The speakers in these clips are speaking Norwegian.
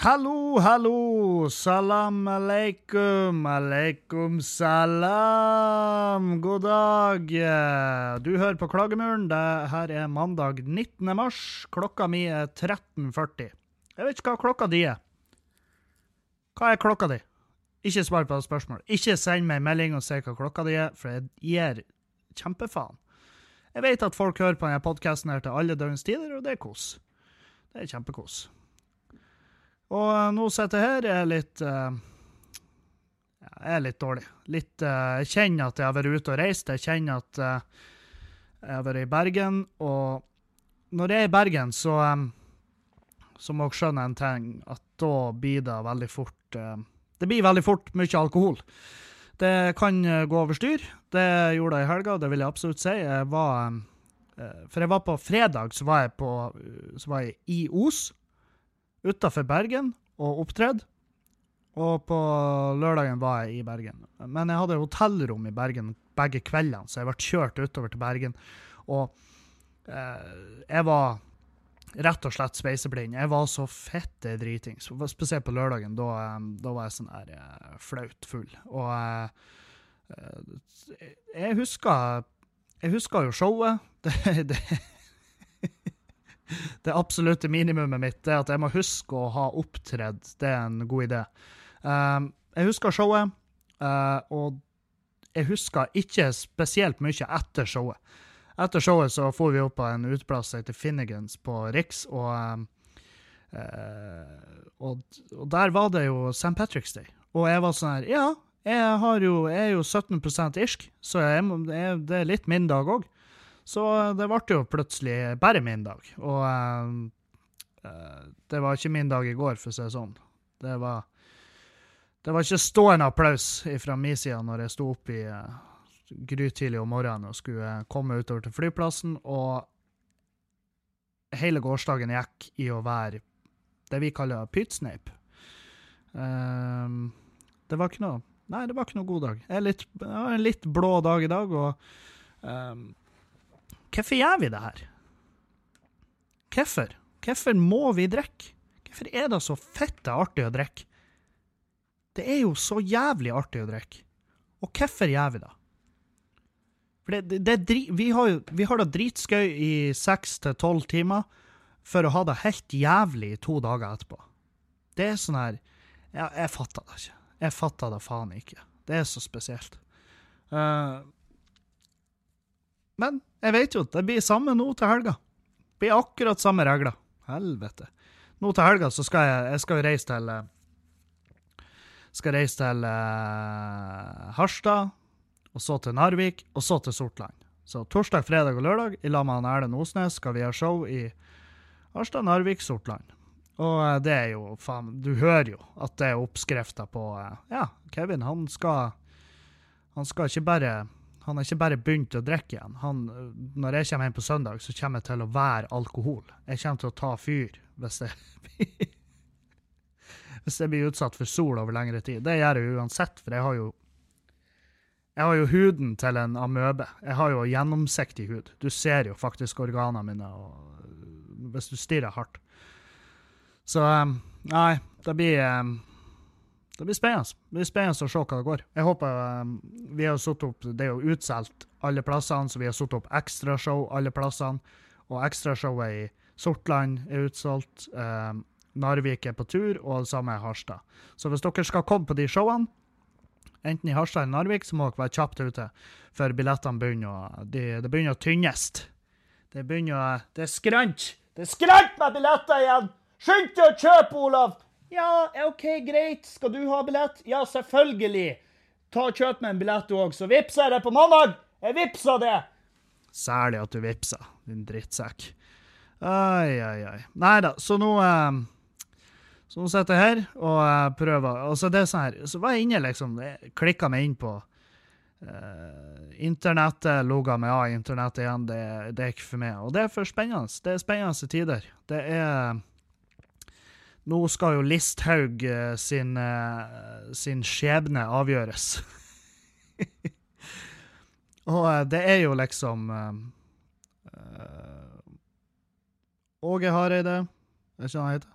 Hallo, hallo, salam aleikum, aleikum salam. God dag. Du hører på Klagemuren. Det her er mandag 19. mars. Klokka mi er 13.40. Jeg vet ikke hva klokka di er. Hva er klokka di? Ikke svar på det spørsmålet. Ikke send meg en melding og si hva klokka di er, for jeg gir kjempefaen. Jeg vet at folk hører på denne podkasten til alle døgnets tider, og det er kos. Det er kjempekos. Og uh, nå sitter jeg her, er litt uh, Jeg er litt dårlig. Litt uh, Jeg kjenner at jeg har vært ute og reist. Jeg kjenner at jeg har vært i Bergen, og når jeg er i Bergen, så så må dere skjønne en ting, at da blir det veldig fort Det blir veldig fort mye alkohol. Det kan gå over styr. Det gjorde jeg i helga, det vil jeg absolutt si. Jeg var For jeg var på fredag, så var jeg, på, så var jeg i Os utafor Bergen og opptredde. Og på lørdagen var jeg i Bergen. Men jeg hadde hotellrom i Bergen begge kveldene, så jeg ble kjørt utover til Bergen. Og eh, jeg var rett og slett speiseblind. Jeg var så fette dritings. Spesielt på lørdagen. Da, eh, da var jeg sånn her eh, flaut full. Og eh, jeg husker Jeg husker jo showet. Det, det det absolutte minimumet mitt er at jeg må huske å ha opptredd. Det er en god idé. Um, jeg husker showet, uh, og jeg husker ikke spesielt mye etter showet. Etter showet så for vi opp på en uteplass som heter Finnegans på Riks, og, uh, og, og, der var det jo St. Patrick's Day. Og jeg var sånn her Ja, jeg, jo, jeg er jo 17% irsk, så jeg, jeg, det er litt min dag òg. Så det ble jo plutselig bare min dag. Og uh, det var ikke min dag i går, for å si det sånn. Det var, det var ikke stående applaus fra min side når jeg sto opp i uh, grytidlig om morgenen og skulle komme utover til flyplassen, og hele gårsdagen gikk i å være det vi kaller pytsneip. Um, det var ikke noe Nei, det var ikke noe god dag. Jeg har en litt blå dag i dag, og um, Hvorfor gjør vi det her? Hvorfor? Hvorfor må vi drikke? Hvorfor er det så fette artig å drikke? Det er jo så jævlig artig å drikke. Og hvorfor gjør vi det? For det, det, det vi, har vi har det dritskøy i seks til tolv timer for å ha det helt jævlig i to dager etterpå. Det er sånn her ja, Jeg fatter det ikke. Jeg fatter det faen ikke. Det er så spesielt. Uh, men jeg vet jo at det blir samme nå til helga. Det blir akkurat samme regler. Helvete. Nå til helga så skal jeg, jeg skal reise til eh, Skal reise til uh, Harstad, og så til Narvik, og så til Sortland. Så torsdag, fredag og lørdag i lag med Erlend Osnes skal vi ha show i Harstad, Narvik, Sortland. Og uh, det er jo faen Du hører jo at det er oppskrifta på Ja, Kevin, han skal Han skal ikke bare han har ikke bare begynt å drikke igjen. Han, når jeg kommer hjem på søndag, så kommer jeg til å være alkohol. Jeg kommer til å ta fyr hvis jeg, hvis jeg blir utsatt for sol over lengre tid. Det gjør jeg uansett, for jeg har jo jeg har jo huden til en amøbe. Jeg har jo gjennomsiktig hud. Du ser jo faktisk organene mine hvis du stirrer hardt. Så um, nei, det blir um, det blir spennende. Det blir spennende å se hva det går. Jeg håper um, Vi har satt opp Det er jo utsolgt alle plassene, så vi har satt opp ekstrashow alle plassene. Og ekstrashowet i Sortland er utsolgt. Um, Narvik er på tur, og det samme er Harstad. Så hvis dere skal komme på de showene, enten i Harstad eller Narvik, så må dere være kjapt ute, for billettene begynner å, de, det begynner å tynnes. Det begynner å Det er skrant! Det er skrant med billetter igjen! Skynd deg å kjøpe, Olav! Ja, OK, greit. Skal du ha billett? Ja, selvfølgelig. Ta og Kjøp meg en billett, du òg, så vippser jeg det på mandag. Jeg vippsa det. Særlig at du vippsa, din drittsekk. Ai, ai, ai. Nei da, så nå eh, Så nå sitter jeg her og eh, prøver. Og så det er sånn her, så var jeg inne, liksom. Klikka meg inn på eh, internettet, logga meg av internettet igjen. Det, det, er ikke for meg. Og det er for spennende. Det er spennende tider. Det er nå skal jo Listhaug uh, sin, uh, sin skjebne avgjøres. Og uh, det er jo liksom Åge Hareide, er ikke han heter?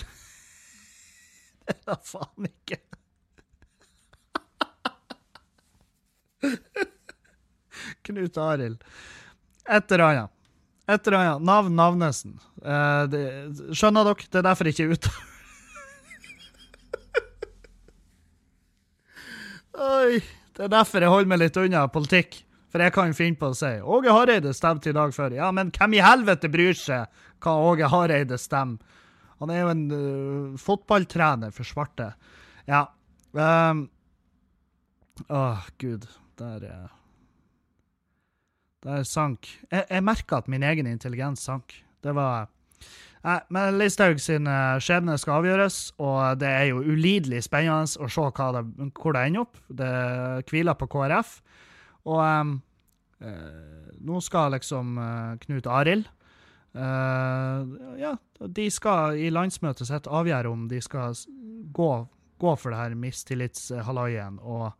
det er da faen ikke. Knut Arild. Et eller annet. Et eller annet. Navn Navnesen. Eh, det, skjønner dere? Det er derfor jeg ikke er ute. Oi. Det er derfor jeg holder meg litt unna politikk. For jeg kan finne på å si Åge Hareide stemte i dag før. Ja, men hvem i helvete bryr seg hva Åge Hareide stemmer? Han er jo en uh, fotballtrener for svarte. Ja. Um, Åh, gud. Der uh, Der sank Jeg, jeg merka at min egen intelligens sank. Det var Nei, men Listhaug sin uh, skjebne skal avgjøres, og det er jo ulidelig spennende å se det, hvor det ender opp. Det hviler på KrF. Og um, uh, nå skal liksom uh, Knut Arild Ja, de skal i landsmøtet sitt avgjøre om de skal gå, gå for det her mistillitshalloien. Og,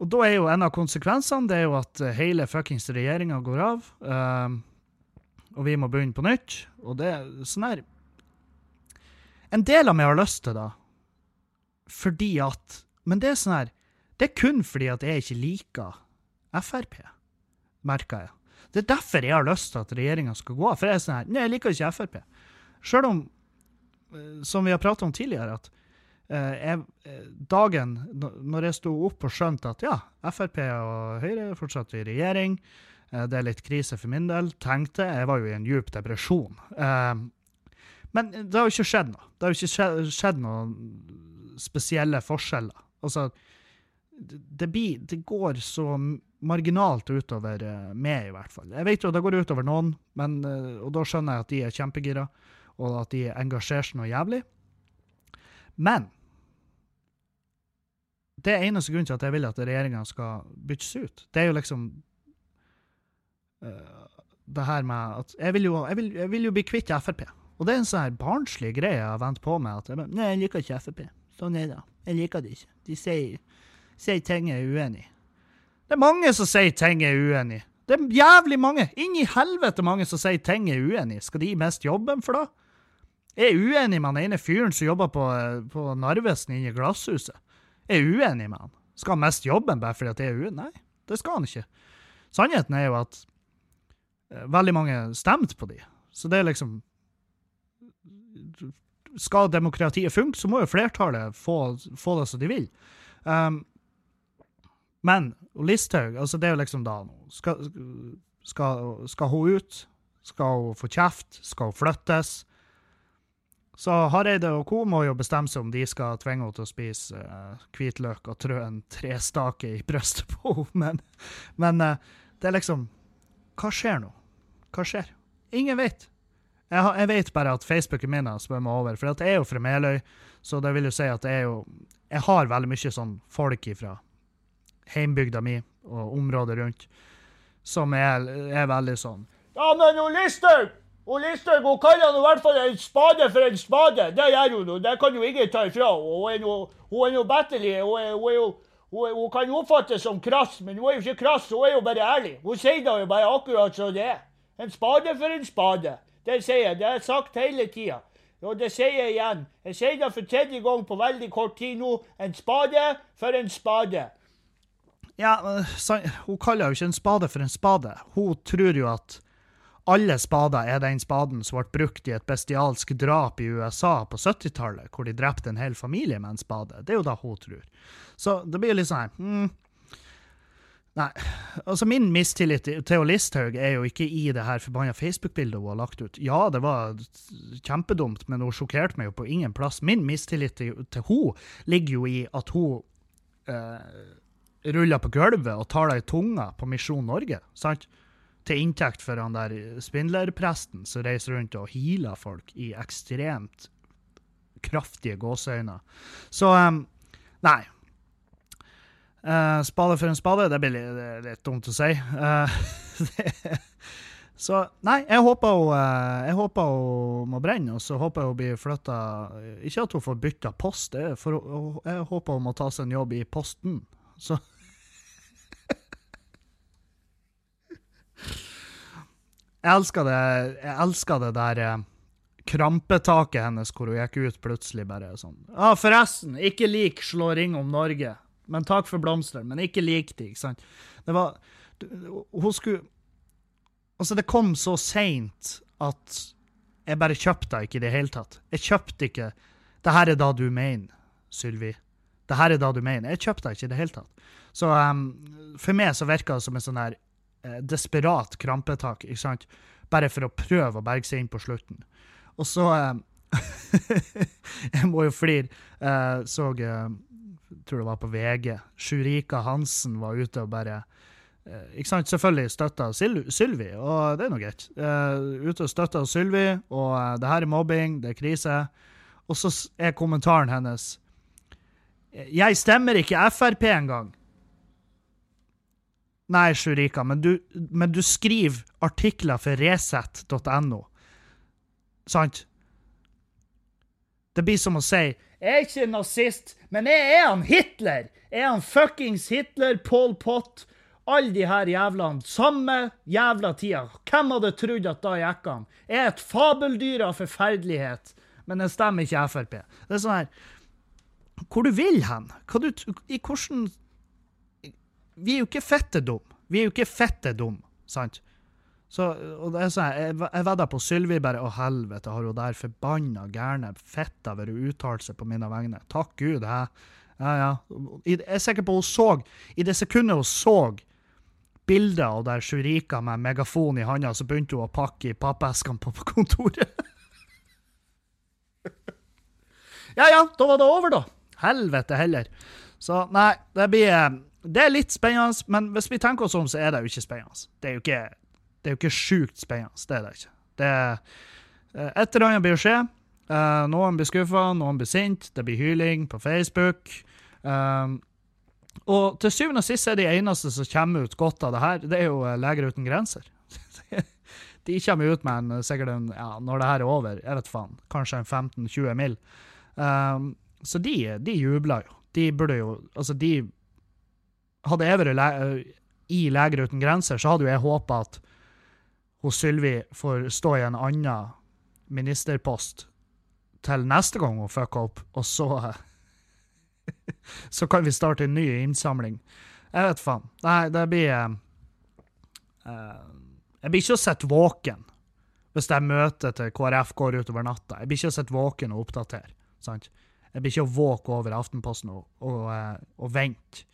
og da er jo en av konsekvensene det er jo at hele fuckings regjeringa går av. Uh, og vi må begynne på nytt. Og det er sånn her En del av meg har lyst til det, fordi at Men det er sånn her Det er kun fordi at jeg ikke liker Frp, merker jeg. Det er derfor jeg har lyst til at regjeringa skal gå av. For jeg er sånn her Nei, jeg liker ikke Frp. Sjøl om, eh, som vi har pratet om tidligere, at eh, jeg, eh, dagen når jeg sto opp og skjønte at ja, Frp og Høyre fortsatt i regjering, det er litt krise for min del, tenkte jeg. var jo i en djup depresjon. Eh, men det har jo ikke skjedd noe. Det har jo ikke skjedd noen spesielle forskjeller. Altså, det, blir, det går så marginalt utover eh, meg, i hvert fall. Jeg vet jo det går utover noen, men, og da skjønner jeg at de er kjempegira, og at de engasjerer seg noe jævlig. Men det er eneste grunnen til at jeg vil at regjeringa skal byttes ut. Det er jo liksom det her med at jeg vil, jo, jeg, vil, jeg vil jo, bli kvitt Frp. Og det er en sånn her barnslig greie jeg har vent på med. at jeg, Nei, jeg liker ikke Frp. Sånn er det. Jeg liker det ikke. De sier, sier ting jeg er uenig i. Det er mange som sier ting jeg er uenig i. Det er jævlig mange. Inn helvete mange som sier ting jeg er uenig i. Skal de mest jobbe for det? Jeg er uenig med han ene fyren som jobber på, på Narvesen inne i Glasshuset. Jeg er uenig med han. Skal han mest jobbe bare fordi jeg er uenig? Nei, det skal han ikke. Sannheten er jo at Eh, veldig mange stemte på de. Så det er liksom Skal demokratiet funke, så må jo flertallet få, få det som de vil. Um, men Listhaug, altså det er jo liksom da skal, skal, skal, hun ut? Skal hun få kjeft? Skal hun flyttes? Så Hareide og co. må jo bestemme seg om de skal tvinge henne til å spise uh, hvitløk og trø en trestake i brystet på henne. Men, men uh, det er liksom Hva skjer nå? Hva skjer? Ingen vet. Jeg, har, jeg vet bare at Facebooken min har meg over, for jeg er jo fra Meløy, så det vil jo si at jeg jo Jeg har veldig mye sånn folk ifra heimbygda mi og området rundt som er, er veldig sånn Ja, men Listhaug! Hun Listhaug hun kaller i hvert fall en spade for en spade. Det gjør hun nå. Det kan jo ingen ta ifra henne. Hun er nå batterlig. Er, hun, er jo, hun, hun kan oppfattes som krass, men hun er jo ikke krass. Hun er jo bare ærlig. Hun sier det jo bare akkurat som det er. En spade for en spade. Det sier jeg. Det har jeg sagt hele tida. Og det sier jeg igjen. Jeg sier det for tredje gang på veldig kort tid nå. En spade for en spade. Ja, hun kaller jo ikke en spade for en spade. Hun tror jo at alle spader er den spaden som ble brukt i et bestialsk drap i USA på 70-tallet, hvor de drepte en hel familie med en spade. Det er jo da hun tror. Så det blir litt sånn mm. Nei, altså min mistillit til Listhaug er jo ikke i det her forbanna Facebook-bildet hun har lagt ut. Ja, det var kjempedumt, men hun sjokkerte meg jo på ingen plass. Min mistillit til, til hun ligger jo i at hun eh, ruller på gulvet og tar deg i tunga på Misjon Norge, sant? Til inntekt for han der spindlerpresten som reiser rundt og healer folk i ekstremt kraftige gåseøyne. Så um, nei, Uh, spade for en spade, det blir litt, litt dumt å si. Uh, så nei, jeg håper, hun, uh, jeg håper hun må brenne, og så håper jeg hun blir flytta Ikke at hun får bytta post, for jeg håper hun må ta seg en jobb i Posten. Så Jeg elsker det, jeg elsker det der krampetaket hennes hvor hun gikk ut plutselig bare sånn Ja, ah, forresten, ikke lik Slå ring om Norge. Men takk for blomstene, Men ikke lik de, ikke sant? Det var Hun skulle Altså, det kom så seint at jeg bare kjøpte ikke i det hele tatt. Jeg kjøpte ikke Det her er da du mener, Sylvi. Det her er da du mener. Jeg kjøpte ikke i det hele tatt. Så um, for meg så virka det som en sånn eh, desperat krampetak, ikke sant? Bare for å prøve å berge seg inn på slutten. Og så um, Jeg må jo flire. Uh, så tror det var på VG. Sjurika Hansen var ute og bare ikke sant, Selvfølgelig støtta Sylvi, og det er nå greit. Uh, ute og støtta Sylvi, og uh, det her er mobbing, det er krise. Og så er kommentaren hennes Jeg stemmer ikke Frp engang. Nei, Sjurika, men du, men du skriver artikler for Resett.no. Sant? Det blir som å si Jeg er ikke nazist, men jeg er han Hitler! Jeg er han fuckings Hitler, Pol Pot, alle de her jævlene. Samme jævla tida. Hvem hadde trodd at da gikk han? Jeg er et fabeldyr av forferdelighet, men jeg stemmer ikke Frp. Det er sånn her Hvor du vil hen? Du, I hvordan Vi er jo ikke fette dum. Vi er jo ikke fette dum, sant? Så, og det er sånn, Jeg, jeg vedda på Sylvi bare Å, helvete, har hun der forbanna gærne fitta vært uttalt på mine vegne? Takk Gud, hæ? Ja, ja. Jeg er sikker på hun så I det sekundet hun så bildet av der Shurika med megafon i handa, så begynte hun å pakke i pappeskene på, på kontoret. ja ja, da var det over, da. Helvete heller. Så nei, det blir eh, Det er litt spennende, men hvis vi tenker oss om, så er det jo ikke spennende. Det er jo ikke det er jo ikke sjukt spennende. Det er det ikke. Det eh, Et eller annet blir å skje. Uh, noen blir skuffa, noen blir sint, det blir hyling på Facebook. Um, og til syvende og sist er de eneste som kommer ut godt av det her, det er jo Leger uten grenser. de kommer ut med en, sikkert en, ja, når det her er over, jeg vet faen, kanskje en 15-20 mil. Um, så de, de jubler jo. De burde jo Altså, de Hadde jeg vært i Leger uten grenser, så hadde jo jeg håpa at hos Sylvi får stå i en annen ministerpost til neste gang hun fucker opp, og så Så kan vi starte en ny innsamling. Jeg vet faen. Nei, det blir uh, Jeg blir ikke å sitte våken hvis det møtet til KrF går utover natta. Jeg blir ikke å sitte våken og oppdatere. sant? Jeg blir ikke å våke over Aftenposten og, og, uh, og vente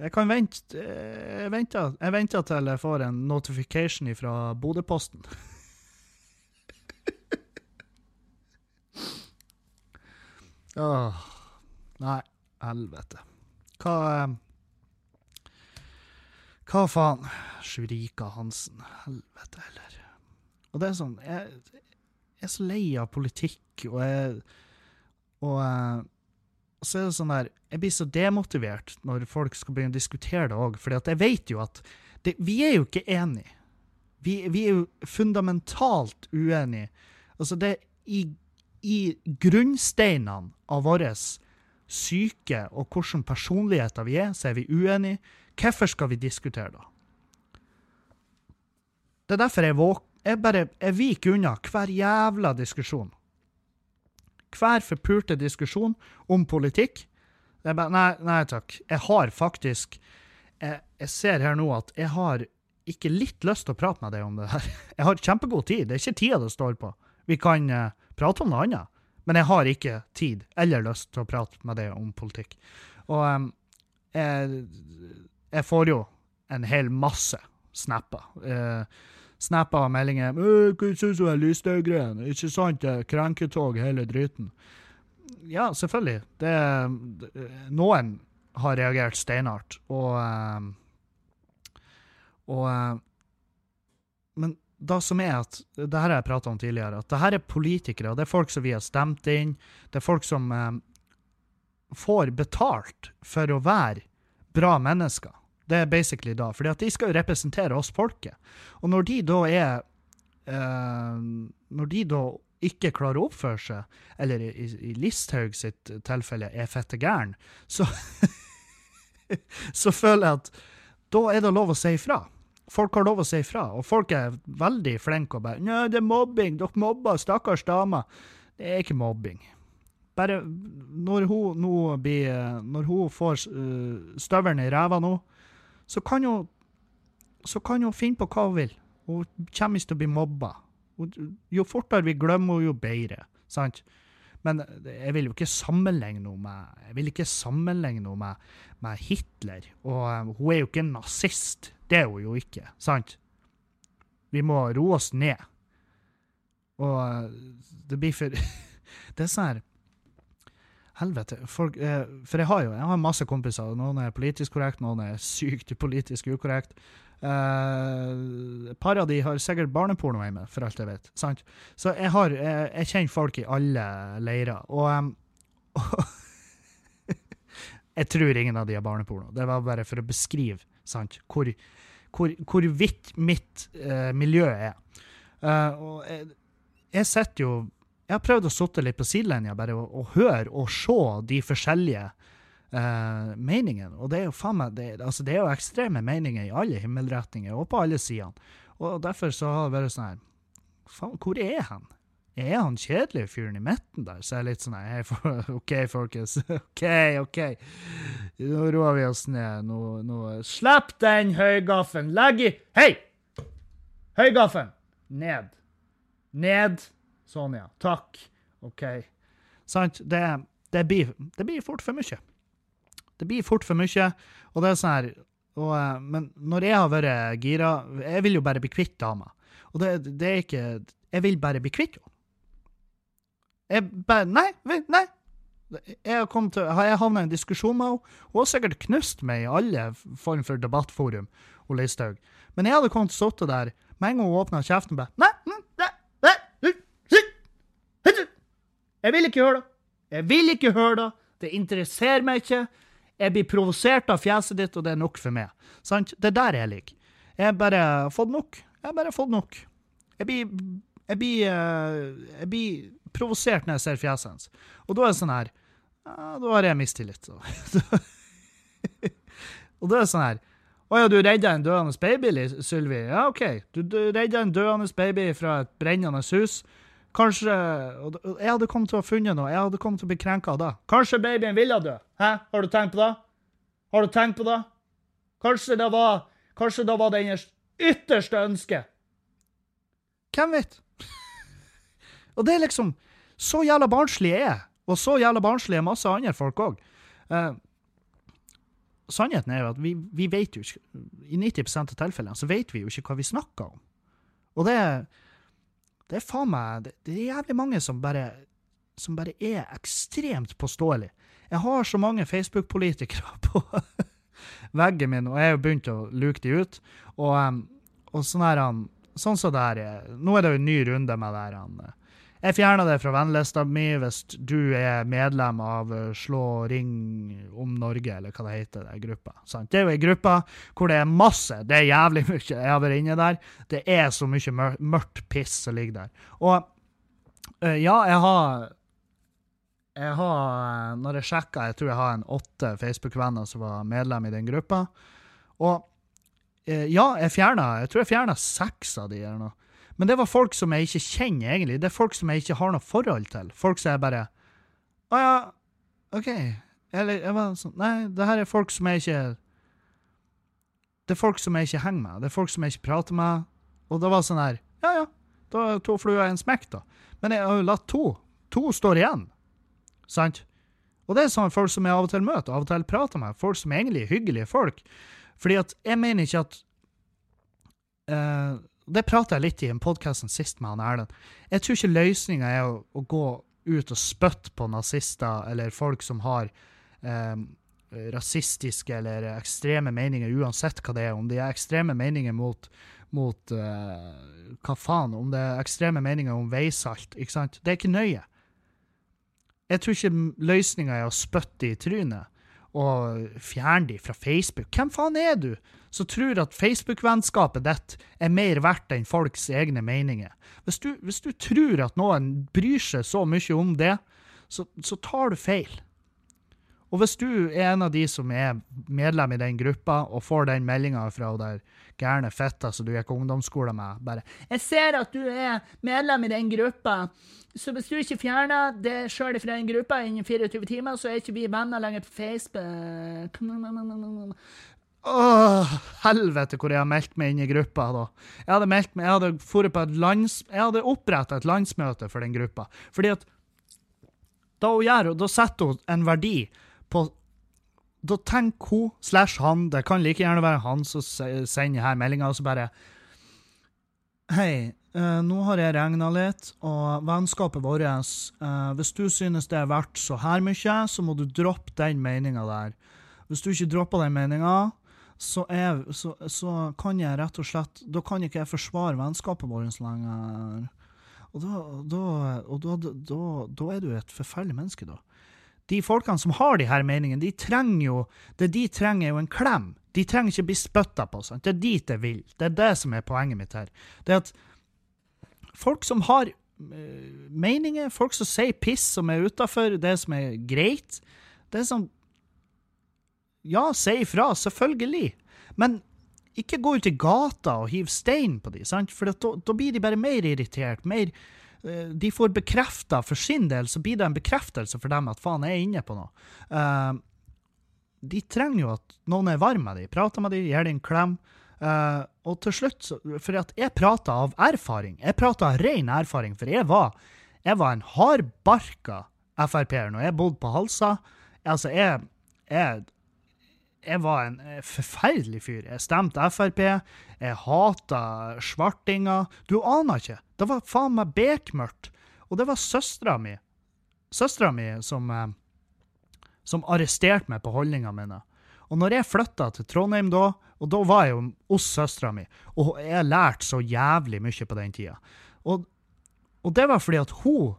jeg kan vente eh, Jeg venter, jeg venter til jeg får en notification fra Bodøposten. Åh. Nei, helvete. Hva eh, Hva faen? Sjurika Hansen. Helvete heller. Og det er sånn Jeg, jeg er så lei av politikk, og jeg Og eh, og så er det sånn der, Jeg blir så demotivert når folk skal begynne å diskutere det òg, for jeg vet jo at det, vi er jo ikke enige. Vi, vi, er jo fundamentalt uenige. Altså, det i, i grunnsteinene av vår syke og hvilke personligheter vi er, så er vi uenige. Hvorfor skal vi diskutere da? Det er derfor jeg, våk, jeg bare jeg viker unna hver jævla diskusjon hver forpulte diskusjon om politikk. Er bare, nei, nei takk. Jeg har faktisk jeg, jeg, ser her nå at jeg har ikke litt lyst til å prate med deg om det her. Jeg har kjempegod tid. Det er ikke tida det står på. Vi kan uh, prate om noe annet. Men jeg har ikke tid eller lyst til å prate med deg om politikk. Og um, jeg, jeg, får jo en hel masse snapper. Uh, snappa meldinger 'Hva syns du om Lysthaug-greien?' Ikke sant? Krenketog, hele driten. Ja, selvfølgelig. Det, noen har reagert steinhardt, og eh, Og eh, Men det som er at Det her har jeg prata om tidligere, at det her er politikere. Det er folk som vi har stemt inn. Det er folk som eh, får betalt for å være bra mennesker. Det er basically da. fordi at de skal jo representere oss folket. Og når de da er eh, Når de da ikke klarer å oppføre seg, eller i, i Listhaug sitt tilfelle er fette gæren, så Så føler jeg at da er det lov å si ifra. folk har lov å si ifra, og folk er veldig flinke og bare 'Nei, det er mobbing. Dere mobber. Stakkars dame.' Det er ikke mobbing. Bare når hun nå blir Når hun får uh, støvelen i ræva nå, så kan hun så kan hun finne på hva hun vil. Hun kommer til å bli mobba. Jo fortere vi glemmer henne, jo bedre. Sant? Men jeg vil jo ikke sammenligne henne med Jeg vil ikke sammenligne henne med, med Hitler. Og eh, hun er jo ikke nazist. Det er hun jo ikke. Sant? Vi må roe oss ned. Og eh, det blir for Det er sånn her Helvete. For, eh, for jeg har jo jeg har masse kompiser. Noen er politisk korrekt, noen er sykt politisk ukorrekt. Eh, par av de har sikkert barneporno hjemme, for alt jeg vet. Sant? Så jeg, har, jeg, jeg kjenner folk i alle leirer. Og, em, jeg tror ingen av de har barneporno. Det var bare for å beskrive sant? Hvor, hvor, hvor vidt mitt eh, miljø er. Eh, og jeg, jeg sitter jo Jeg har prøvd å sitte litt på sidelinja bare og, og høre og se de forskjellige eh, meningene. Og det er jo faen meg det, altså det er jo ekstreme meninger i alle himmelretninger og på alle sidene. Og derfor så har det vært sånn her Faen, hvor er han? Er han kjedelig fyren i midten der? Så er jeg litt sånn her, OK, folkens. OK, OK. Nå roer vi oss ned. Nå, nå Slipp den høygaffen! Legg i Hei! Høygaffen! Ned. Ned. Sånn, ja. Takk. OK. Sant? Det, det, blir, det blir fort for mye. Det blir fort for mye, og det er sånn her og, eh, Men når jeg har vært gira Jeg vil jo bare bli kvitt dama. Og det, det er ikke Jeg vil bare bli kvitt henne. Jeg bare Nei, nei. Jeg har, kommet til, jeg havnet i en diskusjon med henne. Hun har sikkert knust meg i alle form for debattforum, hun Listhaug. Men jeg hadde kommet til å sitte der med en gang hun åpna kjeften bare mm, nei, nei, nei, nei, nei. Jeg vil ikke høre det. Jeg vil ikke høre det. Det interesserer meg ikke. Jeg blir provosert av fjeset ditt, og det er nok for meg. Sant? Det er der jeg ligger. Jeg har bare fått nok. Jeg har bare fått nok. Jeg blir, jeg blir, eh, jeg blir provosert når jeg ser fjeset hans. Og da er det sånn her ja, Da har jeg mistillit. Og da er det sånn her Å ja, du redda en døende baby, Sylvi? Ja, OK. Du, du redda en døende baby fra et brennende hus. Kanskje Jeg hadde kommet til å ha funnet noe. Jeg hadde kommet til å bli krenka da. Kanskje babyen ville dø? Hæ? Har du tenkt på det? Har du tenkt på det? Kanskje det var Kanskje det var deres ytterste ønske? Hvem vet? og det er liksom Så jævla barnslig er jeg. Og så jævla barnslig er masse andre folk òg. sannheten er jo at vi, vi vet jo ikke I 90% av tilfellene så vet vi jo ikke hva vi snakker om. Og det er det er faen meg det, det er jævlig mange som bare som bare er ekstremt påståelige. Jeg har så mange Facebook-politikere på veggen min, og jeg har jo begynt å luke de ut. Og, um, og sånn her han Sånn som det her er Nå er det jo en ny runde med det her eh, Jeg fjerna det fra vennlista mi hvis du er medlem av eh, Slå ring om Norge, eller hva det heter, den gruppa. Det er jo ei gruppe hvor det er masse, det er jævlig mye. Jeg har vært inne der. Det er så mye mørkt piss som ligger der. Og eh, ja, jeg har jeg har, eh, når jeg sjekka, jeg tror jeg har en åtte Facebook-venner som var medlem i den gruppa. Og ja, jeg fjerna Jeg tror jeg fjerna seks av de eller noe. Men det var folk som jeg ikke kjenner, egentlig. Det er folk som jeg ikke har noe forhold til. Folk som jeg bare Å ja, OK. Eller jeg var sånn Nei, det her er folk som jeg ikke Det er folk som jeg ikke henger med. Det er folk som jeg ikke prater med. Og det var sånn her Ja, ja. Da er to fluer i en smekk, da. Men jeg har jo latt to. To står igjen. Sant? Og det er sånn folk som jeg av og til møter, av og til prater med. Folk som egentlig er hyggelige folk. Fordi at jeg mener ikke at eh, Det pratet jeg litt i en podkast sist med han Erlend. Jeg tror ikke løsninga er å, å gå ut og spytte på nazister eller folk som har eh, rasistiske eller ekstreme meninger, uansett hva det er. Om de er ekstreme meninger mot, mot eh, Hva faen? Om det er ekstreme meninger om veisalt. ikke sant? Det er ikke nøye. Jeg tror ikke løsninga er å spytte i trynet og fjerne de fra Facebook. Hvem faen er du som tror at Facebook-vennskapet ditt er mer verdt enn folks egne meninger? Hvis du, hvis du tror at noen bryr seg så mye om det, så, så tar du feil. Og hvis du er en av de som er medlem i den gruppa, og får den meldinga fra der gærne fitta som du gikk ungdomsskole med, bare 'Jeg ser at du er medlem i den gruppa, så hvis du ikke fjerner det sjøl fra den gruppa innen 24 timer, så er ikke vi venner lenger på Facebook'. Åh, helvete hvor jeg har meldt meg inn i gruppa da. Jeg hadde meldt meg, jeg hadde, forut på et lands, jeg hadde oppretta et landsmøte for den gruppa. Fordi at da hun gjør, da setter hun en verdi på Da tenker hun slash han, det kan like gjerne være han som sender her meldinga, og så bare Hei, Uh, nå har jeg regna litt, og vennskapet vårt uh, Hvis du synes det er verdt så her mye, så må du droppe den meninga der. Hvis du ikke dropper den meninga, så, så, så kan jeg rett og slett Da kan ikke jeg forsvare vennskapet vårt lenger. Og, da, da, og da, da er du et forferdelig menneske, da. De folkene som har de her meningene, de trenger jo Det de trenger, er jo en klem. De trenger ikke bli spytta på. Sant? Det er dit jeg vil. Det er det som er poenget mitt her. Det er at folk som har eh, meninger, folk som sier piss som er utafor det som er greit, det er sånn Ja, si ifra, selvfølgelig. Men ikke gå ut i gata og hive stein på dem, sant? for da, blir de bare mer irritert. mer De får bekrefta for sin del, så blir det en bekreftelse for dem at faen, jeg er inne på noe. Uh, de trenger jo at noen er varm med dem, prater med dem, gir dem en klem. Uh, og til slutt, for jeg prater av erfaring, jeg prater av ren erfaring, for jeg var, jeg var en hardbarka Frp-er når jeg bodde på Halsa. Altså, jeg, jeg jeg var en eh, forferdelig fyr. Jeg stemte Frp. Jeg hata svartinger. Du aner ikke. Det var faen meg bekmørkt. Og det var søstera mi Søstera mi som, eh, som arresterte meg på holdningene mine. Og når jeg flytta til Trondheim da, og da var jeg jo hos søstera mi, og jeg lærte så jævlig mye på den tida, og, og det var fordi at hun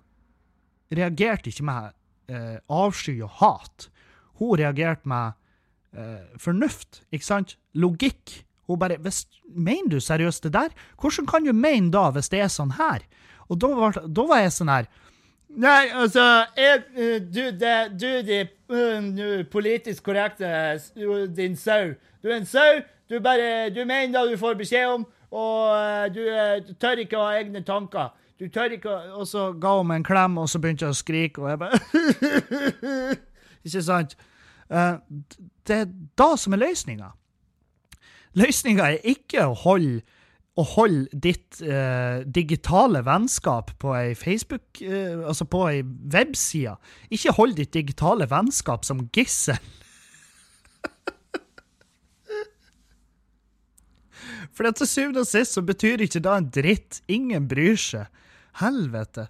reagerte ikke med eh, avsky og hat. Hun reagerte med eh, fornuft, ikke sant? Logikk. Hun bare hvis, Mener du seriøst det der? Hvordan kan du mene da, hvis det er sånn her? Og da var, da var jeg sånn her Nei, altså jeg, eh, Du, det, du de eh, politisk korrekte din sau. Du er en sau. Du bare Du mener det du får beskjed om, og eh, du, eh, du tør ikke å ha egne tanker. Du tør ikke Og så ga hun meg en klem, og så begynte jeg å skrike, og jeg bare Ikke sant? Eh, det er da som er løsninga. Løsninga er ikke å holde å holde ditt eh, digitale vennskap på ei Facebook, eh, altså på ei webside. Ikke hold ditt digitale vennskap som gissel. For til syvende og sist så betyr ikke det en dritt. Ingen bryr seg. Helvete.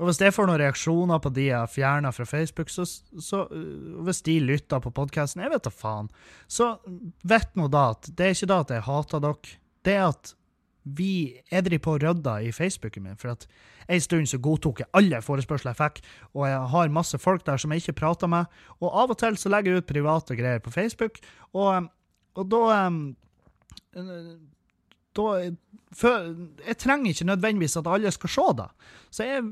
Og hvis jeg får noen reaksjoner på de jeg har fjerna fra Facebook, så, så øh, hvis de lytter på podkasten, jeg vet da faen, så vet nå da at det er ikke da at jeg hater dere, det er at vi jeg driver på og rydder i Facebooken min, for at en stund så godtok jeg alle forespørsler jeg fikk, og jeg har masse folk der som jeg ikke prater med, og av og til så legger jeg ut private greier på Facebook, og, og da eh, da for, Jeg trenger ikke nødvendigvis at alle skal se det. Så jeg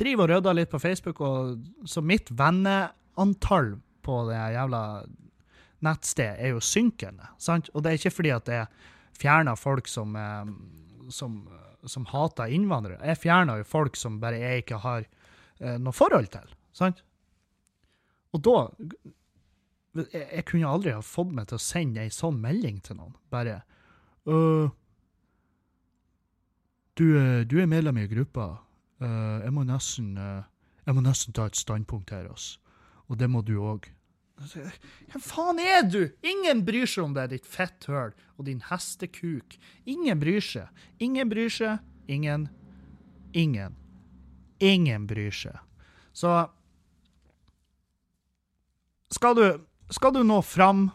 driver og rydder litt på Facebook, og, så mitt venneantall på det jævla nettstedet er jo synkende. Sant? Og det er ikke fordi at jeg fjerner folk som, eh, som, som hater innvandrere. Jeg fjerner jo folk som bare jeg ikke har eh, noe forhold til. Sant? Og da jeg, jeg kunne aldri ha fått meg til å sende ei sånn melding til noen. Bare øh, du, du er medlem i gruppa. Øh, jeg må nesten uh, Jeg må nesten ta et standpunkt her, altså. Og det må du òg. Hvem faen er du?! Ingen bryr seg om deg, ditt fetthøl og din hestekuk. Ingen bryr seg. Ingen bryr seg. Ingen. Ingen. Ingen bryr seg. Så skal du, skal du nå fram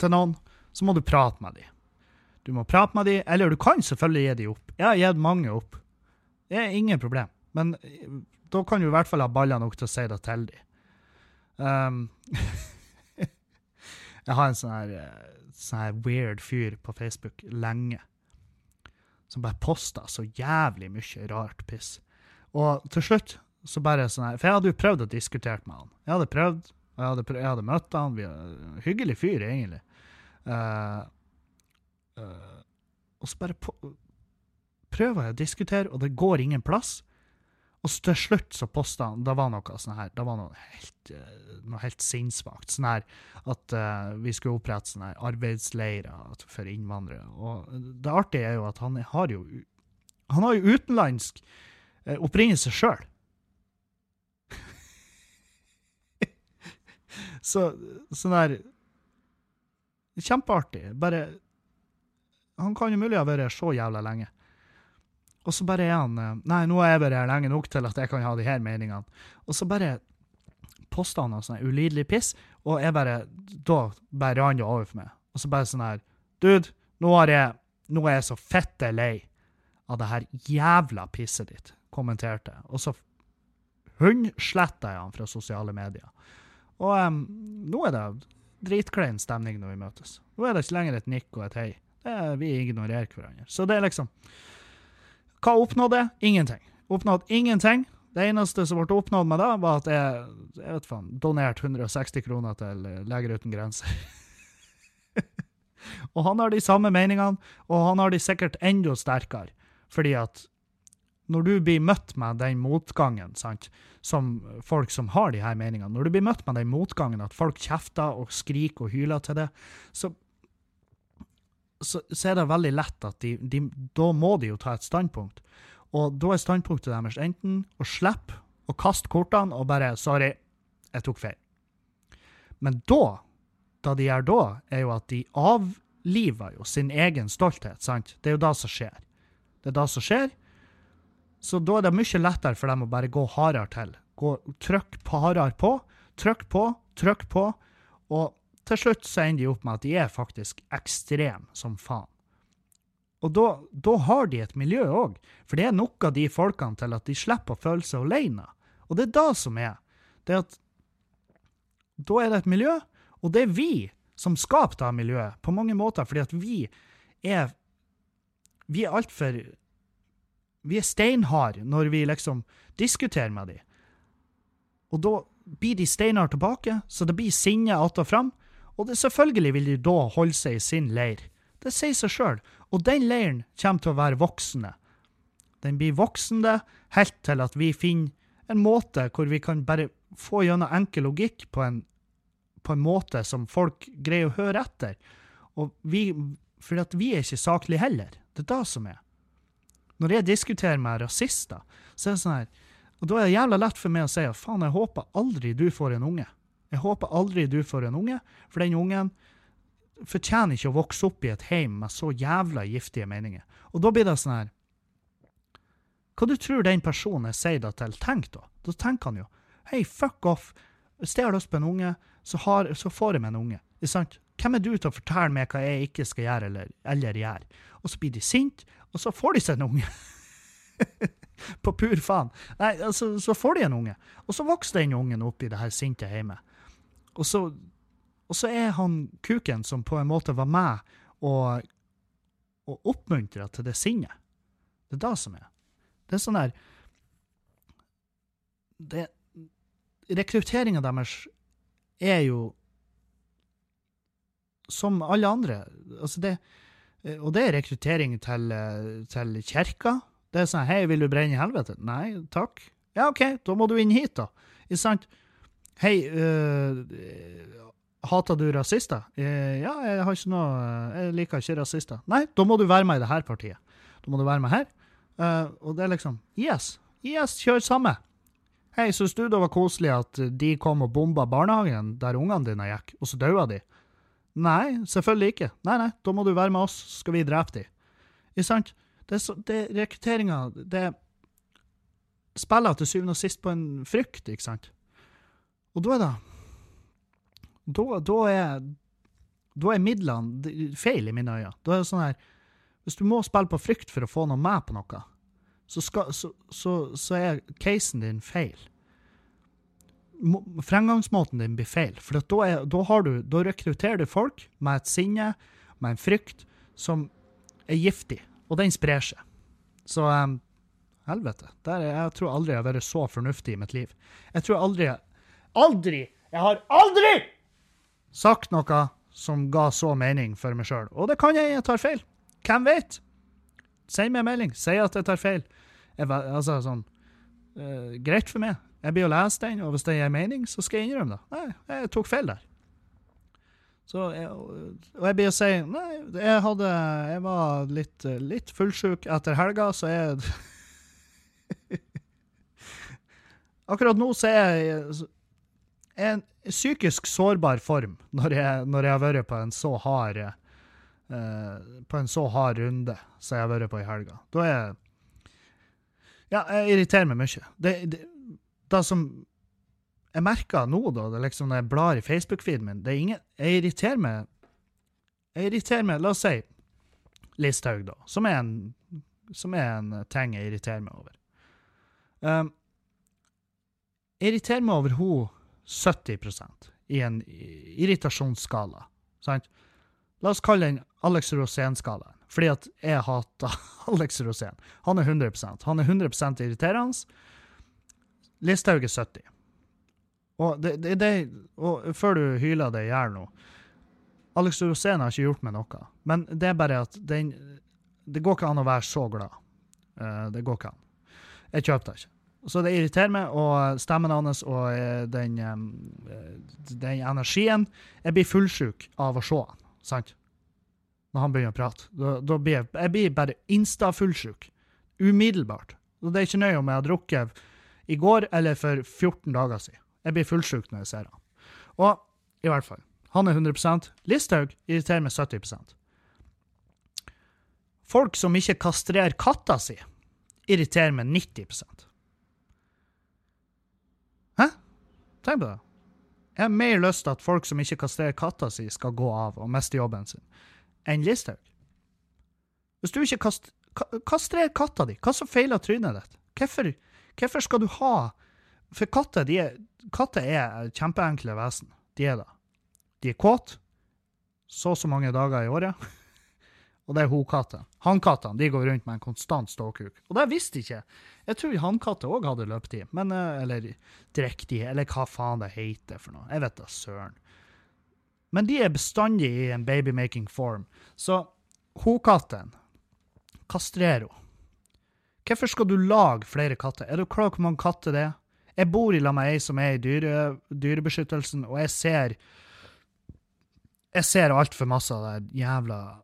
til noen, så må du prate med dem. Du må prate med dem, eller du kan selvfølgelig gi dem opp. Jeg har gitt mange opp. Det er ingen problem. Men eh, da kan du i hvert fall ha baller nok til å si det til dem. Um, jeg har en sånn her, eh, sånn her weird fyr på Facebook lenge, som bare poster så jævlig mye rart piss. Og til slutt så bare sånn her, for jeg hadde jo prøvd å diskutere med han. Jeg hadde prøvd, og Jeg hadde, prøvd, jeg hadde møtt han, vi, hyggelig fyr, egentlig. Uh, uh, og så bare prøver jeg å diskutere, og det går ingen plass. Og til slutt så posta han Det var noe sånn her, det var noe helt, eh, noe helt sinnssvakt. Sånn her at uh, vi skulle opprette sånne arbeidsleirer for innvandrere. Og det artige er jo at han har jo Han har jo utenlandsk uh, opprinnelse sjøl. så sånn her Kjempeartig. Bare Han kan jo mulig ha vært så jævla lenge. Og så bare er han eh, Nei, nå er jeg bare her lenge nok til at jeg kan ha de her meningene. Og så bare poster han noe sånn ulidelig piss, og jeg bare Da bare rant det over for meg. Og så bare sånn her Dude, nå jeg Nå er jeg så fette lei av det her jævla pisset ditt, kommenterte jeg. Og så hundsletta jeg han fra sosiale medier. Og um, nå er det dritklein stemning når vi møtes. Nå er det ikke lenger et nikk og et hei. Er, vi ignorerer hverandre. Så det er liksom Hva oppnådde jeg? Ingenting. Oppnådd ingenting. Det eneste som ble oppnådd med det, var at jeg, jeg vet faen, donerte 160 kroner til eh, Leger uten grenser. og han har de samme meningene, og han har de sikkert enda sterkere. Fordi at når du blir møtt med den motgangen, sant, som folk som har de her meningene, når du blir møtt med den motgangen at folk kjefter og skriker og hyler til det, så, så, så er det veldig lett at de, de, da må de jo ta et standpunkt. Og da er standpunktet deres enten å slippe å kaste kortene og bare 'sorry, jeg tok feil'. Men da, da de gjør da, er jo at de avliver jo sin egen stolthet, sant? Det er jo det som skjer. Det er det som skjer. Så da er det mye lettere for dem å bare gå hardere til. Gå, trykk hardere på, trykk på, trykk på, og til slutt så ender de opp med at de er faktisk ekstreme som faen. Og da, da har de et miljø òg, for det er nok av de folkene til at de slipper å føle seg alene. Og det er det som er. Det er at da er det et miljø, og det er vi som skaper det miljøet, på mange måter, fordi at vi er Vi er altfor Vi er steinharde når vi liksom diskuterer med dem. Og da blir de steinharde tilbake, så det blir sinne att og fram. Og det, selvfølgelig vil de da holde seg i sin leir. Det sier seg sjøl. Og den leiren kommer til å være voksende. Den blir voksende helt til at vi finner en måte hvor vi kan bare få gjennom enkel logikk på en, på en måte som folk greier å høre etter. Og vi, for at vi er ikke saklige heller. Det er det som er. Når jeg diskuterer med rasister, så er det sånn her Og da er det jævla lett for meg å si at faen, jeg håper aldri du får en unge. Jeg håper aldri du får en unge, for den ungen fortjener ikke å vokse opp i et heim med så jævla giftige meninger. Og da blir det sånn her Hva du tror den personen jeg sier det til, tenker da? Da tenker han jo hei, fuck off. Hvis jeg har lyst på en unge, så, har, så får jeg meg en unge. Ikke sant? Hvem er du til å fortelle meg hva jeg ikke skal gjøre eller, eller gjøre? Og så blir de sinte, og så får de seg en unge. på pur faen. Nei, altså, så får de en unge. Og så vokser den ungen opp i det her sinte hjemmet. Og så, og så er han kuken som på en måte var med og, og oppmuntra til det sinnet. Det er det som er. Det er sånn der det, Rekrutteringa deres er jo som alle andre. Altså det, og det er rekruttering til, til kirka. Det er sånn Hei, vil du brenne i helvete? Nei, takk. Ja, OK, da må du inn hit, da. Ikke sant? Hei, uh, hater du rasister? Uh, ja, jeg har ikke noe Jeg liker ikke rasister. Nei, da må du være med i det her partiet. Da må du være med her. Uh, og det er liksom Yes, yes, kjør samme. Hei, syns du det var koselig at de kom og bomba barnehagen der ungene dine gikk, og så daua de? Nei, selvfølgelig ikke. Nei, nei, da må du være med oss, så skal vi drepe de. Ikke sant? Det så, det, rekrutteringa, det spiller til syvende og sist på en frykt, ikke sant? Og da er det Da, da er da er midlene feil i mine øyne. Da er det sånn her Hvis du må spille på frykt for å få noe med på noe, så, skal, så, så, så er casen din feil. Fremgangsmåten din blir feil, for da, er, da, du, da rekrutterer du folk med et sinne, med en frykt, som er giftig, og den sprer seg. Så um, helvete. Er, jeg tror aldri jeg har vært så fornuftig i mitt liv. Jeg tror aldri Aldri Jeg har aldri sagt noe som ga så mening for meg sjøl. Og det kan jeg, jeg tar feil. Hvem vet? Send meg en melding. Si at jeg tar feil. Jeg, altså, sånn, uh, greit for meg. Jeg blir å lese den, og hvis det gir mening, så skal jeg innrømme det. Nei, jeg tok feil der. Så jeg, og jeg blir å si Nei, jeg hadde Jeg var litt, litt fullsjuk etter helga, så jeg Akkurat nå så er jeg en psykisk sårbar form når jeg, når jeg har vært på en så hard eh, På en så hard runde som jeg har vært på i helga. Da er Ja, jeg irriterer meg mye. Det, det, det som jeg merker nå, da, det liksom når jeg blar i Facebook-feeden min, det er ingen Jeg irriterer meg Jeg irriterer meg La oss si Listhaug, da, som er en, som er en ting jeg irriterer meg over. Um, jeg irriterer meg over hun 70% i en irritasjonsskala. Sant? La oss kalle den Alex Rosén-skalaen, fordi at jeg hater Alex Rosén. Han er 100% Han er 100 irriterende. Listhaug er 70. Og, det, det, det, og før du hyler det i hjel nå Alex Rosén har ikke gjort meg noe, men det er bare at den Det går ikke an å være så glad. Eh, det går ikke an. Jeg kjøper det ikke. Så det irriterer meg, og stemmen hans og eh, den, eh, den energien Jeg blir fullsjuk av å se han, sant? Når han begynner å prate. Da, da blir jeg, jeg blir bare insta-fullsjuk. Umiddelbart. Og det er ikke nøye om jeg har drukket i går eller for 14 dager siden. Jeg blir fullsjuk når jeg ser han. Og i hvert fall. Han er 100% Listhaug irriterer meg 70% Folk som ikke kastrerer katta si, irriterer meg 90 Hæ? Tenk på det. Jeg har mer lyst til at folk som ikke kastrerer katta si, skal gå av og miste jobben sin, enn Listhaug. Hvis du ikke kast, kastrerer kastrer katta di, hva som feiler trynet ditt? Hvorfor, hvorfor skal du ha For katter, er, katter er kjempeenkle vesen. De er det. De er kåte så og så mange dager i året. Og det er hokatter. Hannkattene de går rundt med en konstant ståkuk. Og det visste ikke jeg. Jeg tror hannkatter òg hadde løpetid. Men, eh, eller drekktid, eller hva faen det heter for noe. Jeg vet da søren. Men de er bestandig i en babymaking form. Så hokatten kastrer henne. Hvorfor skal du lage flere katter? Er du klar over hvor mange katter det er? Jeg bor i lag med ei som er i dyre, dyrebeskyttelsen, og jeg ser Jeg ser altfor masse av det jævla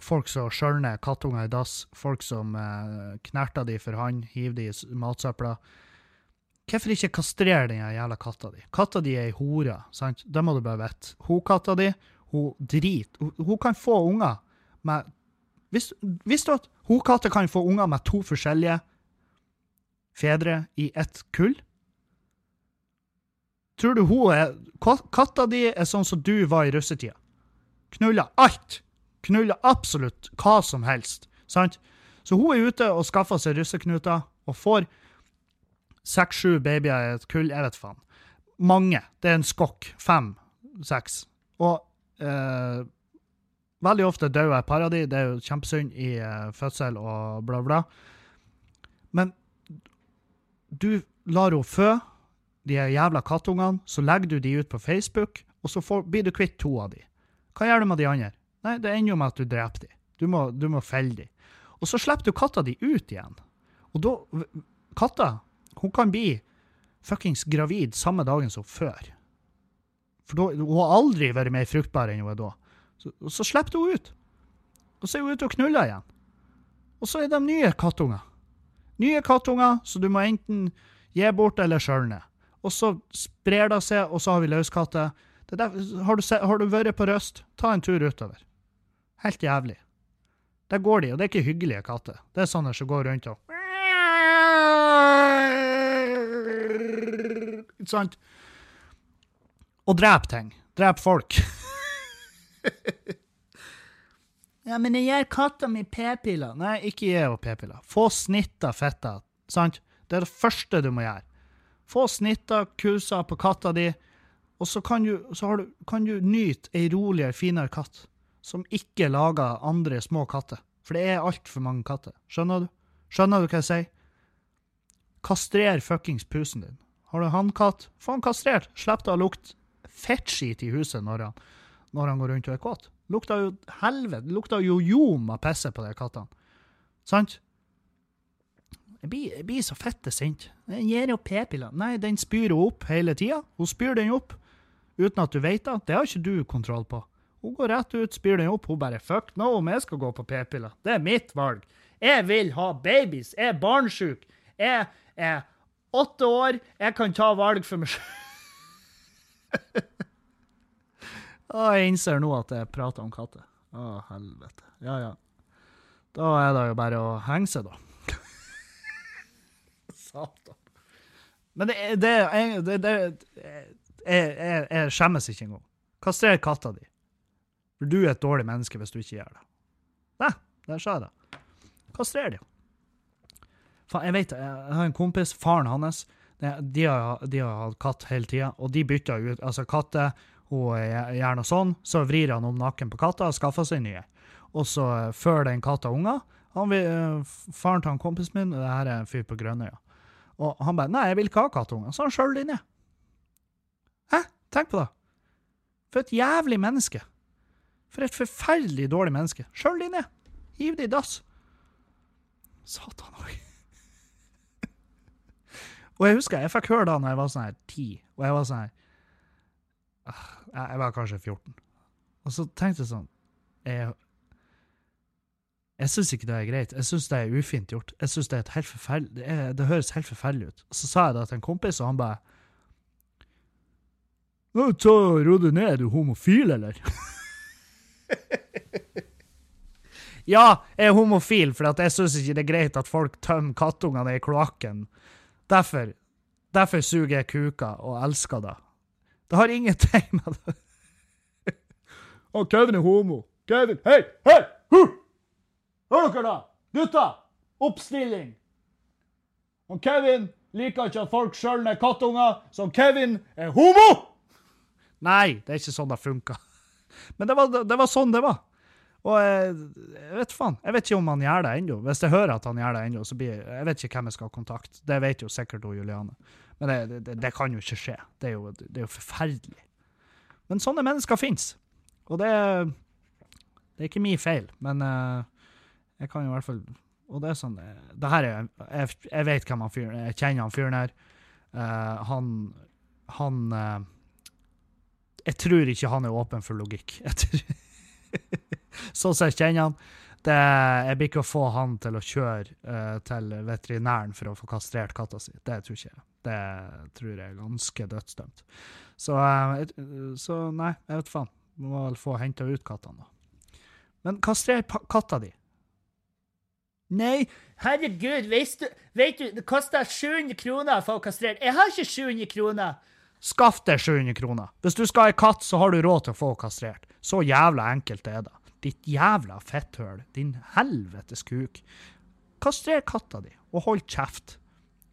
folk som skjølner kattunger i dass, folk som eh, knerter de for hånd, hiver de i matsøpla. Hvorfor ikke kastrere den jævla katta di? Katta di er ei hore, sant? Det må du bare vite. Hun katta di, hun driter. Hun, kan få unger med Vis- Visste du at hun katta kan få unger med to forskjellige fedre i ett kull? Tror du hun er ka- Katta di er sånn som du var i russetida. Knulla alt. Knulla absolutt hva som helst. Sant? Så hun er ute og skaffer seg russeknuter og får seks-sju babyer i et kull. Jeg vet faen. Mange. Det er en skokk. Fem. Seks. Og eh, veldig ofte dør et par av de. Det er jo kjempesynd i eh, fødsel og bla, bla. Men du lar henne fø de jævla kattungene, så legger du de ut på Facebook, og så får, blir du kvitt to av de. Hva gjør du med de andre? Nei, det ender jo med at du dreper dem. Du må, du må felle dem. Og så slipper du katta di ut igjen. Og da Katta, hun kan bli fuckings gravid samme dagen som før. For da, hun har aldri vært mer fruktbar enn hun er da. Så, og så slipper henne ut. Og så er hun ute og knuller igjen. Og så er de nye kattunger. Nye kattunger, så du må enten gi bort eller skjølne. Og så sprer det seg, og så har vi løskatter. Er har, har du vært på Røst, ta en tur utover. Helt jævlig. Der går de, og det er ikke hyggelige katter. Det er sånne som går rundt og Ikke sant? Og dreper ting. Dreper folk. ja, men jeg gir katta mi p-piller. Nei, ikke gi henne p-piller. Få snitta fitta. Sant? Det er det første du må gjøre. Få snitta kusa på katta di, og så kan du, så har du, kan du nyte ei roligere, finere katt som ikke lager andre små katter. For det er altfor mange katter. Skjønner du? Skjønner du hva jeg sier? Kastrer fuckings pusen din. Har du hannkatt, få han kastrert. Slipp det å lukte fettskit i huset når han, når han går rundt og er kåt. Lukta jo helvete. Lukta jo ljom av pisse på de kattene. Sant? Jeg blir, jeg blir så fette sint. Den gir jo p-piller. Nei, den spyr hun opp hele tida. Hun spyr den opp uten at du vet det. Det har ikke du kontroll på. Hun går rett ut, spyr den opp. Hun bare 'fuck no om jeg skal gå på p-piller'. Det er mitt valg. Jeg vil ha babies. Jeg er barnsjuk. Jeg er åtte år. Jeg kan ta valg for meg sjøl. jeg innser nå at jeg prater om katter. Å, helvete. Ja, ja. Da er det jo bare å henge seg, da. Satan. Men det, det, det, det jeg, jeg, jeg skjemmes ikke engang. Kastrer katta di. For du er et dårlig menneske hvis du ikke gjør det. Nei, der sa jeg det. Kastrer de. Faen, jeg vet. Jeg har en kompis, faren hans, de har, de har hatt katt hele tida, og de bytter ut altså katter. Hun er gjerne sånn, så vrir han om nakken på katta og skaffer seg nye. Og så eh, før den katta unger eh, Faren til han kompisen min, det her er en fyr på Grønnøya, og han bare 'Nei, jeg vil ikke ha kattunger', så han skjøl de ned. Hæ? Tenk på det. For et jævlig menneske. For et forferdelig dårlig menneske. Skjøl de ned. Hiv de i dass. Satan òg. og jeg husker jeg fikk høre da når jeg var sånn her ti, og jeg var sånn her ah, jeg var kanskje 14. Og så tenkte jeg sånn Jeg, jeg syns ikke det er greit. Jeg syns det er ufint gjort. Jeg synes Det er et helt forferdelig det, er, det høres helt forferdelig ut. Og så sa jeg det til en kompis, og han bare Nå, Ta Ro deg ned, er du homofil, eller? ja, jeg er homofil, for jeg syns ikke det er greit at folk tømmer kattungene i kloakken. Derfor, derfor suger jeg kuka og elsker det. Det har ingenting med det Å, Kevin er homo. Kevin, hei, hei! Huh! Hør dere, da! Gutter! Oppstilling! Og Kevin liker ikke at folk skjøller er kattunger, så Kevin er homo! Nei, det er ikke sånn det funka. Men det var, det var sånn det var. Og jeg, jeg vet faen, jeg vet ikke om han gjør det ennå. Hvis jeg hører at han gjør det ennå, så blir jeg vet ikke hvem jeg skal ha kontakt. Det vet jo sikkert hun Juliane. Men det, det, det kan jo ikke skje. Det er jo, det er jo forferdelig. Men sånne mennesker fins. Og det, det er ikke min feil, men eh, jeg kan jo i hvert fall Og det er sånn eh, det her er, jeg, jeg vet hvem han fyren er. Jeg kjenner han fyren her. Uh, han Han eh, Jeg tror ikke han er åpen for logikk. Sånn som jeg kjenner han. Det, jeg blir ikke å få han til å kjøre uh, til veterinæren for å få kastrert katta si. Det tror ikke jeg. Det tror jeg er ganske dødsdømt. Så, uh, så nei, jeg vet faen. Må vel få henta ut kattene, da. Men kastrer katta di. Nei, herregud, vet du, du det koster 700 kroner for å kastrere. Jeg har ikke 700 kroner. Skaff deg 700 kroner. Hvis du skal ha ei katt, så har du råd til å få kastrert. Så jævla enkelt er det. Ditt jævla fetthøl. Din helvetes kuk. Kastrer katta di, og hold kjeft.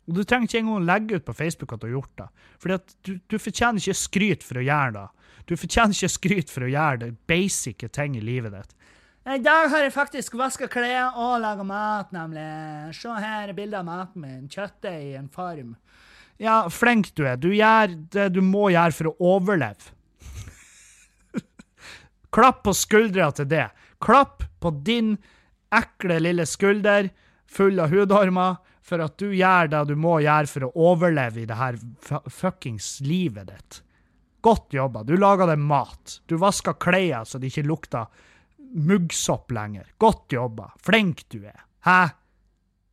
Og Du trenger ikke engang legge ut på Facebook at du har gjort det. Fordi at du, du fortjener ikke skryt for å gjøre det. Du fortjener ikke skryt for å gjøre det basice ting i livet ditt. I dag har jeg faktisk vaska klær og laga mat, nemlig. Se her er bilde av maten min. Kjøttdeig i en farm. Ja, flink du er. Du gjør det du må gjøre for å overleve. Klapp på skuldra til det. Klapp på din ekle lille skulder full av hudormer for at du gjør det du må gjøre for å overleve i det her fu- fuckings livet ditt. Godt jobba. Du laga deg mat. Du vaska klær så det ikke lukta muggsopp lenger. Godt jobba. Flink du er. Hæ?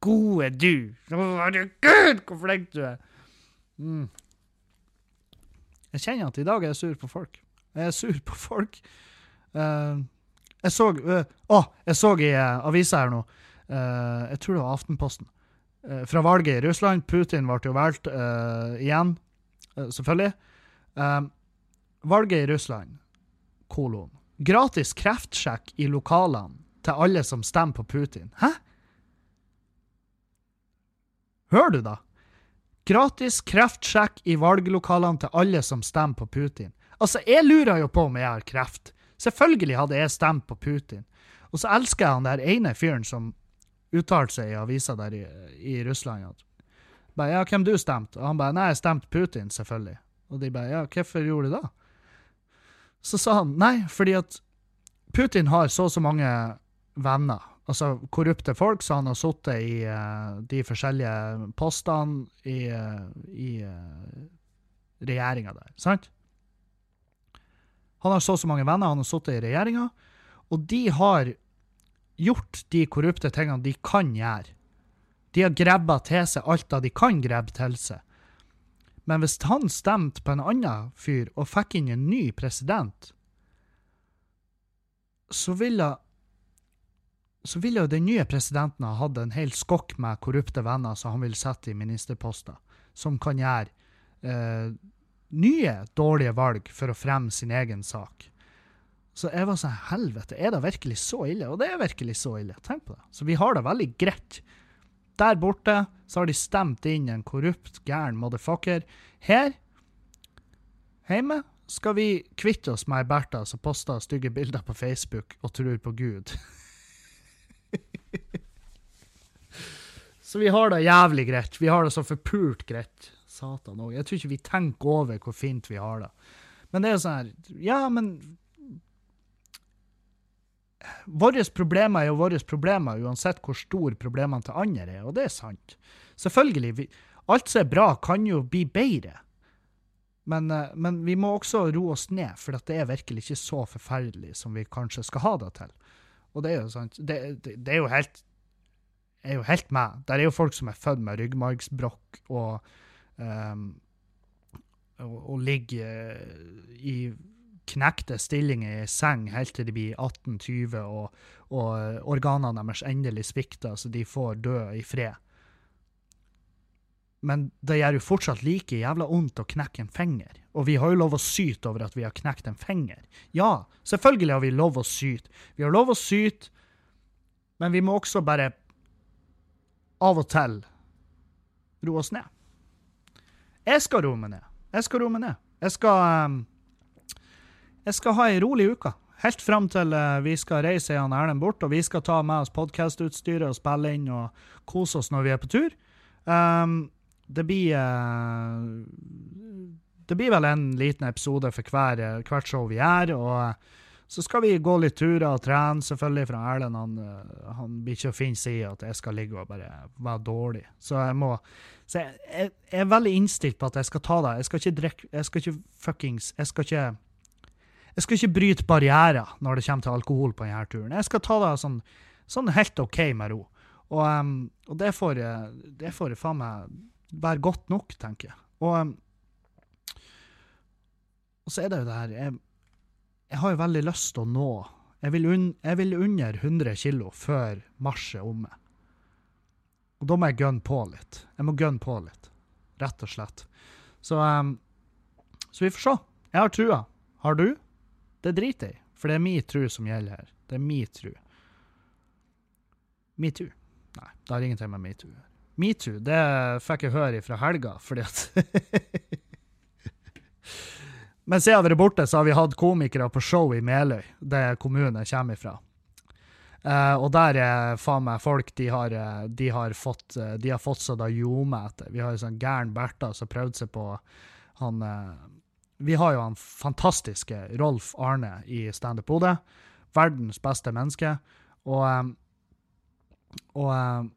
Gode du. Herregud, hvor flink du er. Mm. Jeg kjenner at i dag er jeg sur på folk. Jeg er sur på folk. Uh, jeg så Å, uh, oh, jeg så i uh, avisa her nå. uh, jeg tror det var Aftenposten. eh, fra valget i Russland. Putin ble jo valgt eh, igjen, eh, selvfølgelig. Eh, valget i Russland, kolon. Gratis kreftsjekk i lokalene til alle som stemmer på Putin. Hæ? Hører du da? Gratis kreftsjekk i valglokalene til alle som stemmer på Putin. Altså, jeg lurer jo på om jeg har kreft. Selvfølgelig hadde jeg stemt på Putin. Og så elsker jeg han der ene fyren som uttalte seg i avisa der i, i Russland. At Bare, ja, hvem du stemte? Og han bare, nei, jeg stemte Putin, selvfølgelig. Og de bare, ja, hvorfor gjorde du det? Så sa han, nei, fordi at Putin har så og så mange venner, altså korrupte folk, så han har sittet i uh, de forskjellige postene i, uh, i uh, regjeringa der, sant? Han har så så mange venner, han har sittet i regjeringa, og de har gjort de korrupte tingene de kan gjøre. De har grabba til seg alt det de kan grabbe til seg. Men hvis han stemte på en annen fyr og fikk inn en ny president, så ville så ville jo den nye presidenten ha hatt en hel skokk med korrupte venner som han vil sette i ministerposter, som kan gjøre eh, nye dårlige valg for å fremme sin egen sak. Så jeg var sånn Helvete, er det virkelig så ille? Og det er virkelig så ille. Tenk på det. Så vi har det veldig greit. Der borte så har de stemt inn en korrupt, gæren motherfucker. Her hjemme skal vi kvitte oss med Bertha som poster stygge bilder på Facebook og tror på Gud. så vi har det jævlig greit. Vi har det så forpult greit. Satan òg. Jeg tror ikke vi tenker over hvor fint vi har det. Men det er jo sånn her Ja, men Våre problemer er jo våre problemer, uansett hvor store problemene til andre er, og det er sant. Selvfølgelig. Vi, alt som er bra, kan jo bli bedre. Men, eh, men, vi må også roe oss ned, for det er virkelig ikke så forferdelig som vi kanskje skal ha det til. Og det er jo sant. Det, det, det er jo helt er jo helt med. Der er jo folk som er født med ryggmargsbrokk og, um, og, og ligger i knekte stillinger i seng helt til de blir 18-20 og, og organene deres endelig svikter, så de får dø i fred. Men det gjør jo fortsatt like jævla vondt å knekke en finger. Og vi har jo lov å syte over at vi har knekt en finger. Ja, selvfølgelig har vi lov å syte. Vi har lov å syte, men vi må også bare av og til roe oss ned. Jeg skal roe meg ned. Jeg skal roe meg ned. Jeg skal um, jeg skal ha ei rolig uke. Helt fram til uh, vi skal reise Jan Erlend bort, og vi skal ta med oss podkastutstyret og spille inn og kose oss når vi er på tur. Um, det blir uh, Det blir vel en liten episode for hver, uh, hvert show vi gjør. og så skal vi gå litt turer og trene, selvfølgelig, for Erlend han, han blir ikke å finne seg i at jeg skal ligge og bare være dårlig. Så jeg må så jeg, jeg, jeg, er veldig innstilt på at jeg skal ta det. Jeg skal ikke drikke Jeg skal ikke fuckings Jeg skal ikke jeg skal ikke bryte barrierer når det kommer til alkohol på denne turen. Jeg skal ta det sånn, sånn helt OK med ro. Og, um, og det får det får faen meg være godt nok, tenker jeg. Og, um, og så er det jo det her jeg, jeg, har jo veldig lyst til å nå Jeg vil, un, jeg vil under 100 kilo før mars er omme. Og da må jeg gønne på litt. Jeg må gønne på litt, rett og slett. Så, um, så vi får se. Jeg har trua. Har du? Det driter jeg i, for det er min tru som gjelder her. Det er min tru. Metoo. Nei, det har ingenting med metoo å gjøre. Metoo, det fikk jeg høre fra helga, fordi at Mens jeg har vært borte, så har vi hatt komikere på show i Meløy, det kommunen kommer ifra. Uh, og der er faen meg folk de har, eh, de har fått uh, De har fått så da ljome etter. Vi har jo sånn gæren Bertha som prøvde seg på han uh, vi har jo han fantastiske Rolf Arne i Standup Bodø. Verdens beste menneske. Og, eh, og eh,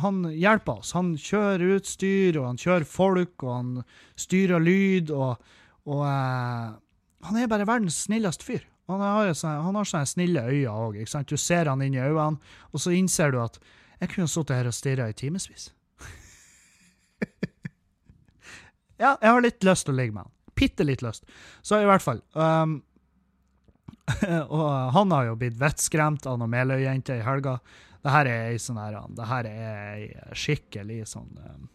han hjelper oss. Han kjører utstyr, og han kjører folk, og han styrer lyd, og, og uh, Han er bare verdens snilleste fyr. Han har, sånne, han har sånne snille øyne òg. Du ser han inn i øynene, og så innser du at jeg kunne sittet her og stirra i timevis. ja, jeg har litt lyst til å ligge med han bitte litt lyst. Så i hvert fall um, Og han har jo blitt vettskremt av noen Meløy-jenter i helga. Det her er ei sånn her Det her er ei skikkelig sånn um,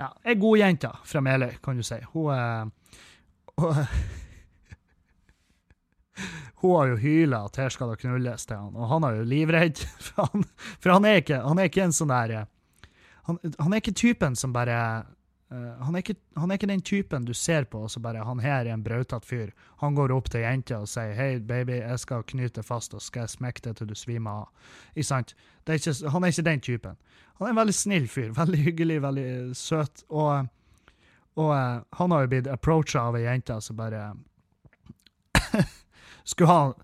Ja, ei god jente fra Meløy, kan du si. Hun er uh, Hun har jo hyla at her skal det knulles til han, og han er jo livredd. For han, for han, er, ikke, han er ikke en sånn der han, han, er ikke typen som bare eh, er ikke, han er ikke den typen du ser på og så bare Han her er en brautete fyr. Han går opp til jenta og sier 'Hei, baby, jeg skal knyte fast og skal jeg smekke deg til du svimer av'. Det han er ikke den typen. Han er en veldig snill fyr. Veldig hyggelig, veldig søt. Og, og eh, han har jo blitt approacha av ei jente som bare Skulle ha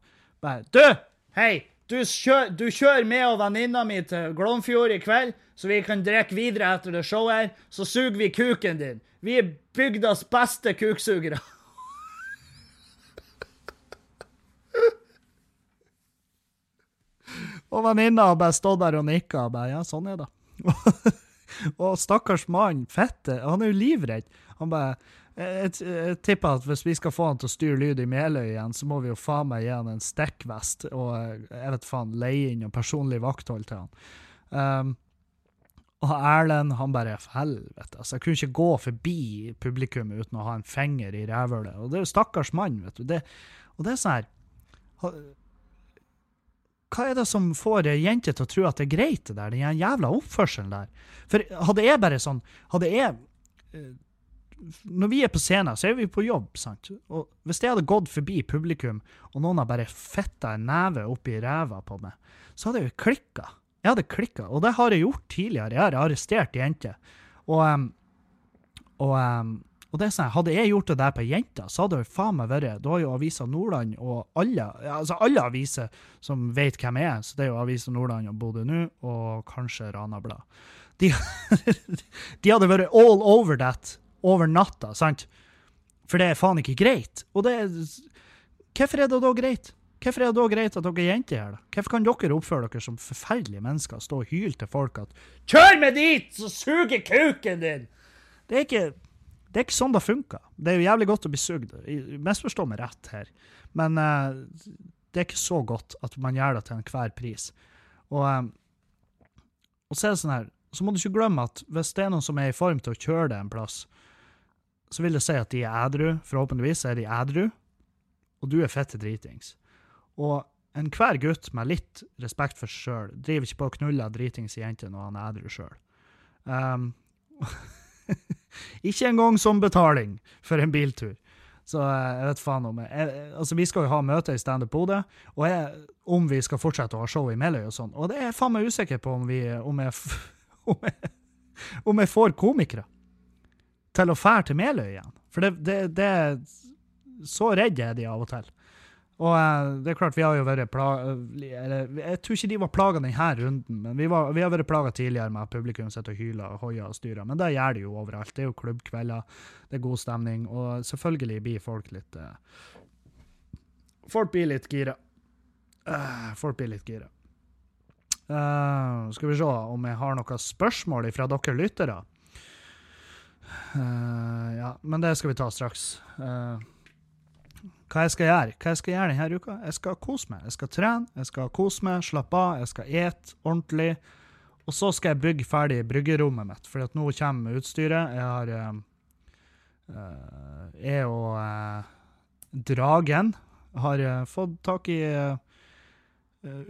bare, Du! Hei! Du, kjør, du kjører med og venninna mi til Glomfjord i kveld, så vi kan drikke videre etter det showet her. Så suger vi kuken din. Vi er bygdas beste kuksugere. og venninna har bare stått der og nikka og bare Ja, sånn er det. og stakkars mann, fette, han er jo livredd. Han bare jeg, jeg, tipper at hvis vi skal få han til å styre lyd i Meløy igjen, så må vi jo faen meg gi han en stikkvest og jeg vet faen, leie inn og personlig vakthold til han. Um, og Erlend, han bare Helvete, altså. Jeg kunne ikke gå forbi publikum uten å ha en finger i rævhølet. Og det er jo stakkars mann, vet du. Det, og det er sånn her Hva er det som får jenter til å tro at det er greit, det der? Den jævla oppførselen der. For hadde jeg bare sånn Hadde jeg når vi er på scenen, så er vi på jobb, sant. Og hvis jeg hadde gått forbi publikum, og noen har bare fitta en neve oppi ræva på meg, så hadde jeg jo klikka. Jeg hadde klikka, og det har jeg gjort tidligere. Jeg har arrestert jenter. Og, um, og, um, og, det er sånn, hadde jeg gjort det der på jenta, så hadde det faen meg vært Da har jo Avisa Nordland og alle altså alle aviser som vet hvem jeg er, så det er jo Avisa Nordland og Bodø nå, og kanskje Rana Blad. De, de hadde vært all over that over natta, sant? For det er faen ikke greit. Og det Hvorfor er det da greit? Hvorfor er det da greit at dere er jenter her, det? Hvorfor kan dere oppføre dere som forferdelige mennesker, stå og hyle til folk at 'Kjør meg dit, så suger kuken din!' Det er ikke, det er ikke sånn det funker. Det er jo jævlig godt å bli sugd. Misforstå meg rett her, men uh, det er ikke så godt at man gjør det til enhver pris. Og, um, og så er det sånn her, så må du ikke glemme at hvis det er noen som er i form til å kjøre det en plass, så vil det si at de er ædru. Forhåpentligvis er de ædru, og du er fette dritings. Og enhver gutt med litt respekt for seg sjøl driver ikke på å knulle dritings jenter når han er ædru sjøl. Um, ikke engang som betaling for en biltur. Så eh, jeg vet faen om jeg, Altså, vi skal jo ha møte i Standup Bodø, og jeg, om vi skal fortsette å ha show i Meløy og sånn. Og det er jeg faen meg usikker på om, vi, om, jeg, om, jeg, om jeg får komikere til å fære til Meløy igjen. For det, det, det Så redd er de av og til. Og uh, det er klart, vi har jo vært plaga Jeg tror ikke de var plaga denne runden, men vi, var, vi har vært plaga tidligere med at publikum sitter og hyler og hoier og styrer. Men det gjør de jo overalt. Det er jo klubbkvelder, det er god stemning, og selvfølgelig blir folk litt uh, Folk blir litt gira. Uh, folk blir litt gira. skal vi se om jeg har noen spørsmål fra dere lyttere. Uh, ja, men det skal vi ta straks. Uh, hva jeg skal gjøre Hva jeg skal gjøre denne uka? Jeg skal kose meg. Jeg skal trene, jeg skal kose meg, slappe av, jeg skal ete ordentlig. Og så skal jeg bygge ferdig bryggerommet mitt, for nå kommer utstyret. Jeg har uh, Jeg og Dragen har fått tak i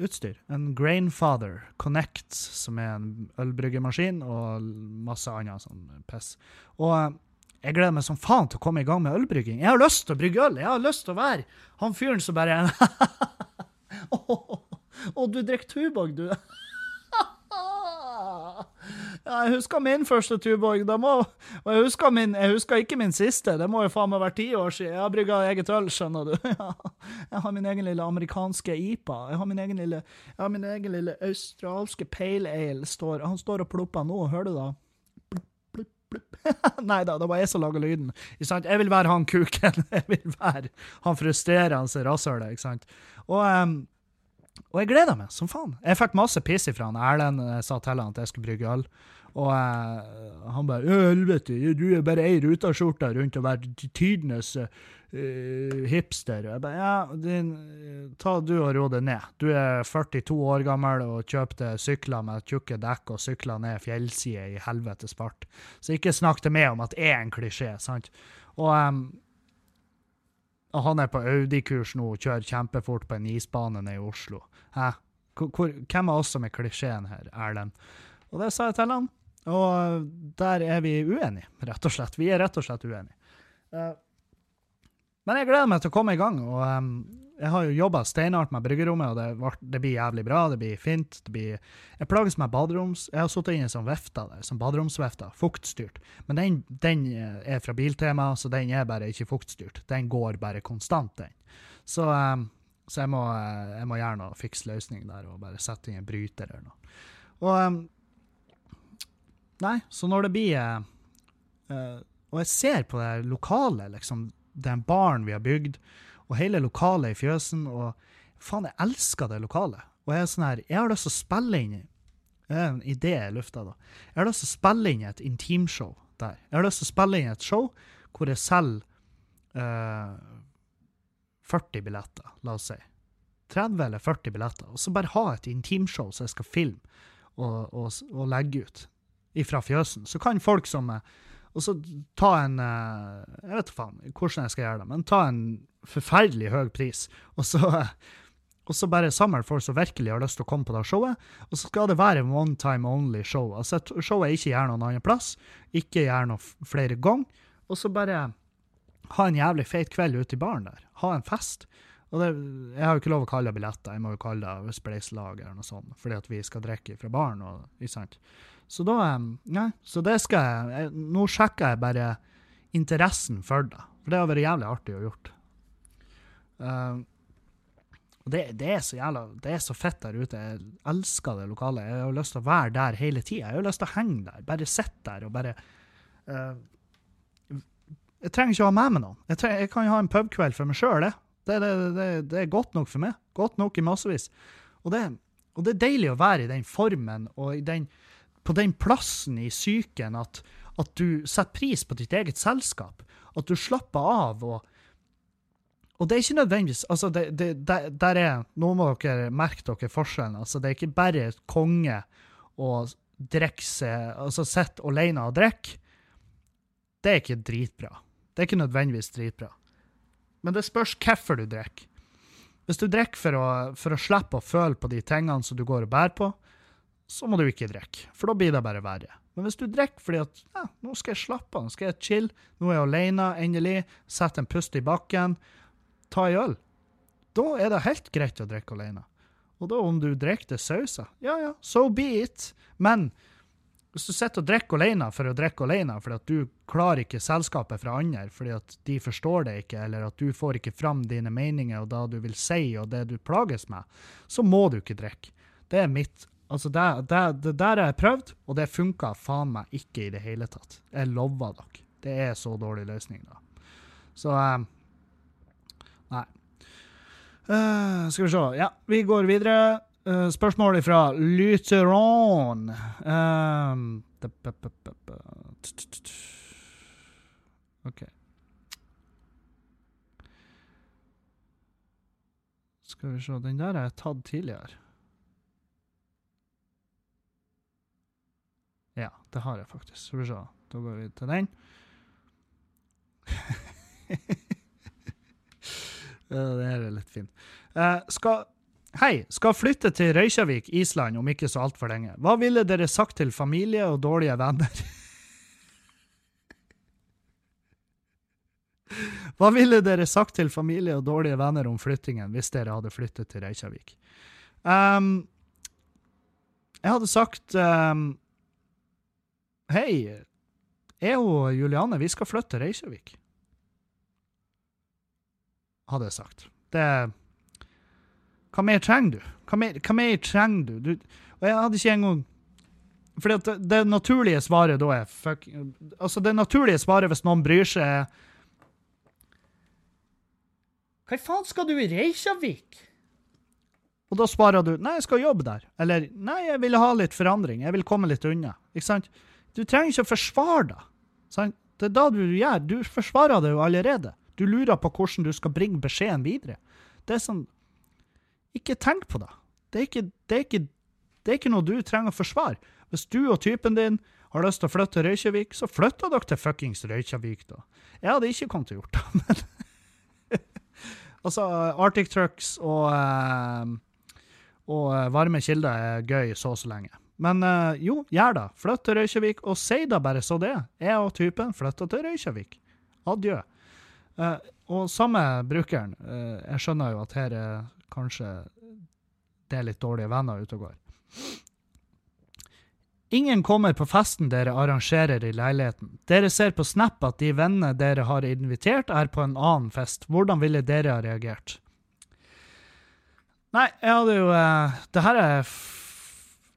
utstyr. En Grainfather Connect, som er en ølbryggemaskin, og masse annet sånn piss. Og jeg gleder meg som faen til å komme i gang med ølbrygging. Jeg har lyst til å brygge øl. Jeg har lyst til å være han fyren som bare Å, oh, oh, du drikker Tuborg, du. Jeg husker min første. Må, og jeg husker, min, jeg husker, ikke min siste. Det må jo faen meg være ti år siden. Jeg har brygga eget øl, skjønner du. Jeg har min egen lille amerikanske IPA. Jeg har min egen lille, min egen lille australske pale ale. Står, han står og plopper nå, hører du da? Nei da, det var jeg som laga lyden. Jeg vil være han kuken. Jeg vil være han frustrerende rasshølet, ikke. Og um, og jeg gleder meg som faen. Jeg fikk masse piss ifra han Erlend. Jeg sa til han at jeg skulle brygge øl. Og uh, han bare 'Helvete, du er bare ei rutaskjorte rundt og være tidenes uh, hipster'. Jeg bare 'Ja, din, ta du og ro det ned'. Du er 42 år gammel og kjøpte sykler med tjukke dekk og sykler ned fjellsider i helvetes fart. Så ikke snakk til meg om at jeg er en klisjé, sant? Og um, og han er på Audi-kurs nå og kjører kjempefort på en isbane nede i Oslo. Hæ? Hvor, hvem av oss som er klisjeen her, Erlend? Og det sa jeg til han. og der er vi uenige, rett og slett. Vi er rett og slett uenige. Eh, men jeg gleder meg til å komme i gang. og um, Jeg har jo jobba steinhardt med bryggerommet, og det, det, blir jævlig bra. Det blir fint. Det blir, jeg plages med baderoms... Jeg har sittet inne som vifte der, som baderomsvifte. Fuktstyrt. Men den, den, er fra Biltema, så den er bare ikke fuktstyrt. Den går bare konstant, den. Så, um, så jeg, må, jeg, må, gjøre noe fiks løsning der, og bare sette inn en bryter eller noe. Og um, Nei, så når det blir uh, Og jeg ser på det lokale, liksom den baren vi har bygd, og hele lokalet i fjøsen. Og faen, jeg elsker det lokalet. Og jeg er sånn her, jeg har lyst til å spille inn Det er en idé i lufta, da. Jeg har lyst til å spille inn et intimshow der. Jeg har lyst til å spille inn et show hvor jeg selger uh, eh, 40 billetter, la oss si. 30 eller 40 billetter. Og så bare ha et intimshow som jeg skal filme og, og, og legge ut ifra fjøsen. Så kan folk som er og så ta en eh, Jeg vet faen hvordan jeg skal gjøre det, men ta en forferdelig høy pris, og så, og så bare samle folk som virkelig har lyst til å komme på det showet. Og så skal det være one time only show. Altså et show jeg ikke gjør noen annen plass, ikke gjør noe flere ganger. Og så bare ha en jævlig feit kveld ute i baren der. Ha en fest. Og det, jeg har jo ikke lov å kalle det billetter, jeg må jo kalle det spleiselag eller noe sånt, fordi at vi skal drikke fra baren. og, ikke sant? Så da Nei, så det skal jeg Nå sjekker jeg bare interessen for det. For det har vært jævlig artig å gjort. Uh, og det, det, er så jævla Det er så fett der ute. Jeg elsker det lokale. Jeg har lyst til å være der hele tida. Jeg har lyst til å henge der. Bare sitte der og bare uh, Jeg trenger ikke å ha med meg noen. Jeg, trenger, jeg kan jo ha en pubkveld for meg sjøl, det. Det, det. det, er godt nok for meg. Godt nok i massevis. Og det, og det er deilig å være i den formen og i den på den plassen i psyken at, at, du setter pris på ditt eget selskap. At du slapper av og Og det er ikke nødvendigvis altså det, det, der, der er, Nå må dere merke dere forskjellen. altså Det er ikke bare konge å drikke seg Altså sitte alene og drikke. Det er ikke dritbra. Det er ikke nødvendigvis dritbra. Men det spørs hvorfor du drikker. Hvis du drikker for for å slippe å føle på de tingene som du går og bærer på, så må du ikke drikke, for da blir det bare verre. Men hvis du drikker fordi at ja, nå skal jeg slappe av, nå skal jeg chill, nå er jeg alene, endelig, sette en pust i bakken, ta ei øl, da er det helt greit å drikke alene. Og da om du drikker til sausa, ja ja, so be it. Men hvis du sitter og drikker alene for å drikke alene fordi at du klarer ikke selskapet fra andre fordi at de forstår deg ikke, eller at du får ikke fram dine meninger og det du vil si og det du plages med, så må du ikke drikke. Det er mitt Altså, det, det, det der har jeg prøvd, og det funka faen meg ikke i det hele tatt. Jeg lover dere. Det er så dårlig løsning, da. Så um, Nei. Uh, skal vi se. Ja, vi går videre. Uh, spørsmål fra Lutheron. Um, OK. Skal vi se. Den der har jeg tatt tidligere. Ja, det har jeg faktisk. Skal vi se. Da går vi til den. ja, det her er litt fint. Uh, skal Hei, skal flytte til Røykjavik, Island om ikke så altfor lenge. Hva ville dere sagt til familie og dårlige venner? Hva ville dere sagt til familie og dårlige venner om flyttingen hvis dere hadde flyttet til Reykjavik? Um, jeg hadde sagt um, Hei, jeg og Juliane, vi skal flytte til Reykjavik. Hadde jeg sagt. Det Hva mer trenger du? Hva mer, hva mer trenger du? du? Og jeg hadde ikke engang For det, det naturlige svaret da er fuck Altså, det naturlige svaret hvis noen bryr seg, Hva faen skal du i Reykjavik? Og da svarer du nei, jeg skal jobbe der. Eller nei, jeg vil ha litt forandring. Jeg vil komme litt unna. Ikke sant? Du trenger ikke å forsvare deg. Sant? Det er da du gjør. Du forsvarer det jo allerede. Du lurer på hvordan du skal bringe beskjeden videre. Det er sånn Ikke tenk på det. Det er ikke, det er ikke, det er ikke noe du trenger å forsvare. Hvis du og typen din har lyst til å flytte til Røykjavik, så flytter dere til fuckings Røykjavik, da. Jeg hadde ikke kommet til å gjøre det, men Altså, Arctic Trucks og, uh, og varme kilder er gøy så og så lenge. Men eh, jo, gjør det. Flytt til Røykjavik, og si da bare så det. Jeg og typen flytta til Røykjavik. Adjø. Eh, og samme brukeren. eh, jeg skjønner jo at her er kanskje det er litt dårlige venner ute og går. Ingen kommer på festen dere arrangerer i leiligheten. Dere ser på Snap at de vennene dere har invitert, er på en annen fest. Hvordan ville dere ha reagert? Nei, jeg hadde jo eh, Det her er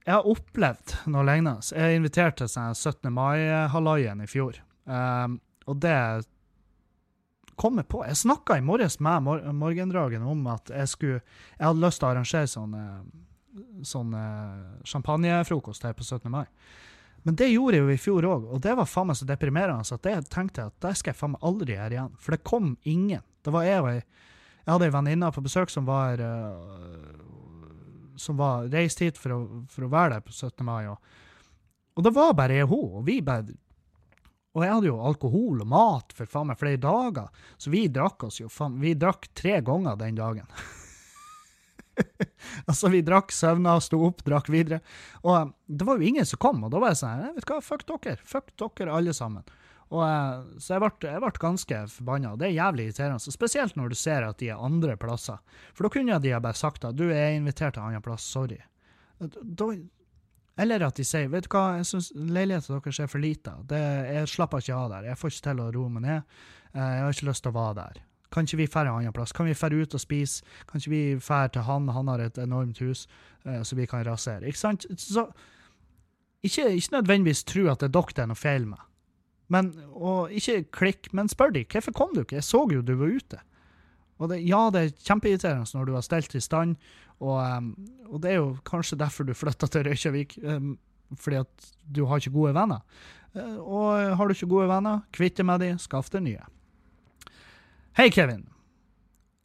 Jeg har opplevd noe lignende. Jeg inviterte invitert til sånn 17. mai-hallaien i fjor, um, og det kom jeg på. Jeg snakka i morges med mor Morgendragen om at jeg skulle Jeg hadde lyst til å arrangere sånn eh, sånn eh, champagnefrokost her på 17. mai. Men det gjorde jeg jo i fjor òg, og det var faen meg så deprimerende at jeg tenkte at det skal jeg faen meg aldri gjøre igjen. For det kom ingen. Det var jeg og ei Jeg hadde ei venninne på besøk som var eh, som var reist hit for å, for å være der på 17. mai. Og, og det var bare jeg og hun, og vi bare Og jeg hadde jo alkohol og mat for faen meg flere dager, så vi drakk oss jo faen Vi drakk tre ganger den dagen. altså, vi drakk, søvna, sto opp, drakk videre. Og eh, det var jo ingen som kom, og da var jeg sånn «Jeg Vet hva, fuck dere. Fuck dere alle sammen. Og, så jeg ble, jeg ble ganske forbanna. Det er jævlig irriterende. Spesielt når du ser at de er andre plasser. For da kunne de bare sagt at du er invitert til en annen plass, sorry. Da, eller at de sier vet du hva, jeg syns leiligheten deres er for lita. Jeg slapper ikke av der. Jeg får ikke til å roe meg ned. Eh, Jeg har ikke lyst til å være der. Kan ikke vi dra en annen plass? Kan vi dra ut og spise? Kan ikke vi dra til han? Han har et enormt hus eh, så vi kan rasere. Ikke sant? Så ikke, ikke nødvendigvis tro at det er dere det er noe feil med. Men, og ikke klikk, men spør de hvorfor kom du ikke? Jeg så jo du var ute. Og det, ja, det er kjempeirriterende når du har stelt i stand, og, um, og det er jo kanskje derfor du flytta til Reykjavik, um, fordi at du har ikke gode venner. Uh, og har du ikke gode venner, kvitt deg med de, skaff deg nye. Hei, Kevin.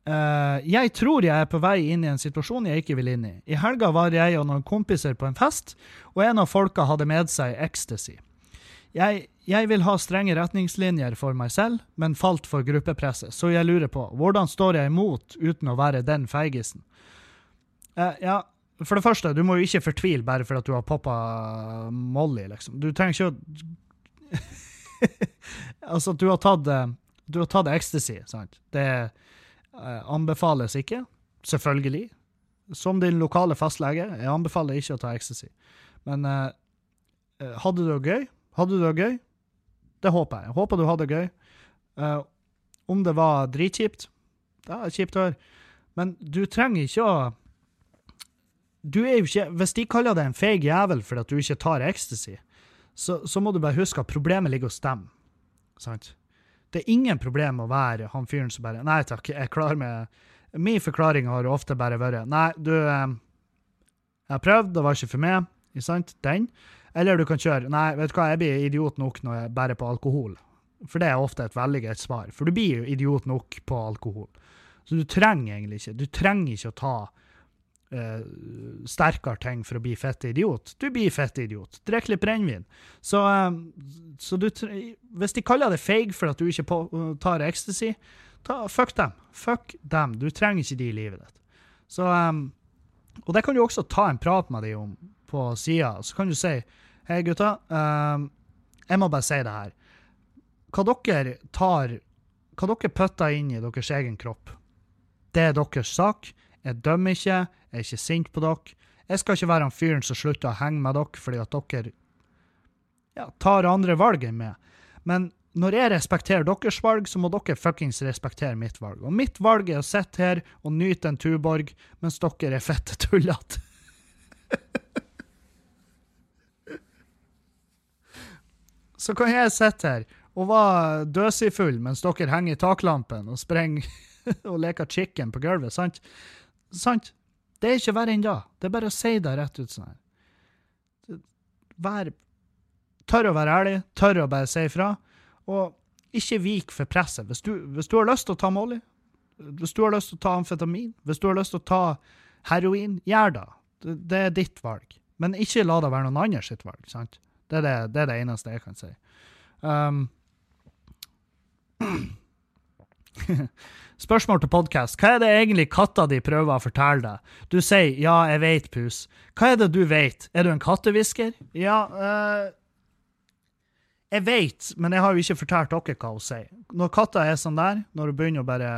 Uh, jeg tror jeg er på vei inn i en situasjon jeg ikke vil inn i. I helga var jeg og noen kompiser på en fest, og en av folka hadde med seg ecstasy. Jeg, jeg vil ha strenge retningslinjer for meg selv, men falt for gruppepresset, så jeg lurer på, hvordan står jeg imot uten å være den feigisen? Eh, ja, for det første, du må jo ikke fortvile bare for at du har poppa Molly, liksom. Du trenger ikke å Altså, du har tatt eh, du har tatt ecstasy, sant? Det eh, anbefales ikke, selvfølgelig. Som din lokale fastlege, jeg anbefaler ikke å ta ecstasy. Men eh, eh, hadde du det gøy? Hadde du det gøy? Det håper jeg. Jeg håper du hadde det gøy. Uh, om det var dritkjipt? Det er kjipt å høre. Men du trenger ikke å du er jo ikke, Hvis de kaller deg en feig jævel fordi at du ikke tar ecstasy, så, så må du bare huske at problemet ligger hos dem. Sant? Det er ingen problem å være han fyren som bare Nei takk, jeg er klar med Min forklaring har ofte bare vært Nei, du eh, Jeg har prøvd, det var ikke for meg. Ikke sant? Den. Eller du kan kjøre Nei, vet du hva, jeg blir idiot nok når jeg bærer på alkohol. For det er ofte et veldig greit svar. For du blir jo idiot nok på alkohol. Så du trenger egentlig ikke Du trenger ikke å ta eh, sterkere ting for å bli fett idiot. Du blir fett idiot. Drikk litt brennevin. Så, eh, så du, hvis de kaller deg feig for at du ikke på, tar ecstasy, ta, fuck dem. Fuck dem. Du trenger ikke de i livet ditt. Så, eh, og det kan du også ta en prat med dem om på sida. Så kan du si Hei, gutta. eh, jeg må bare si det her. Hva dere tar Hva dere putter inn i deres egen kropp, det er deres sak. Jeg dømmer ikke, jeg er ikke sint på dere. Jeg skal ikke være han fyren som slutter å henge med dere fordi at dere ja, tar andre valg enn meg. Men når jeg respekterer deres valg, så må dere fuckings respektere mitt valg. Og mitt valg er å sitte her og nyte en Tuborg mens dere er fette tullete. Så kan jeg sitte her og være døsigfull mens dere henger i taklampen og sprenger og leker chicken på gulvet, sant? Sant? Det er ikke verre enn da. Det er bare å si det rett ut sånn her. Vær Tør å være ærlig, tør å bare si ifra, og ikke vik for presset. Hvis du, hvis du har lyst til å ta Molly, hvis du har lyst til å ta amfetamin, hvis du har lyst til å ta heroin, gjør. Det, det er ditt valg. Men ikke la det være noen andre sitt valg. sant? Det er det, det er det eneste jeg kan si. Um, Spørsmål til podkast. Hva er det egentlig katta di prøver å fortelle deg? Du sier 'ja, jeg veit, pus'. Hva er det du veit? Er du en kattehvisker? Ja, øh, jeg veit, men jeg har jo ikke fortalt dere hva hun sier. Når katta er sånn der, når hun begynner å bare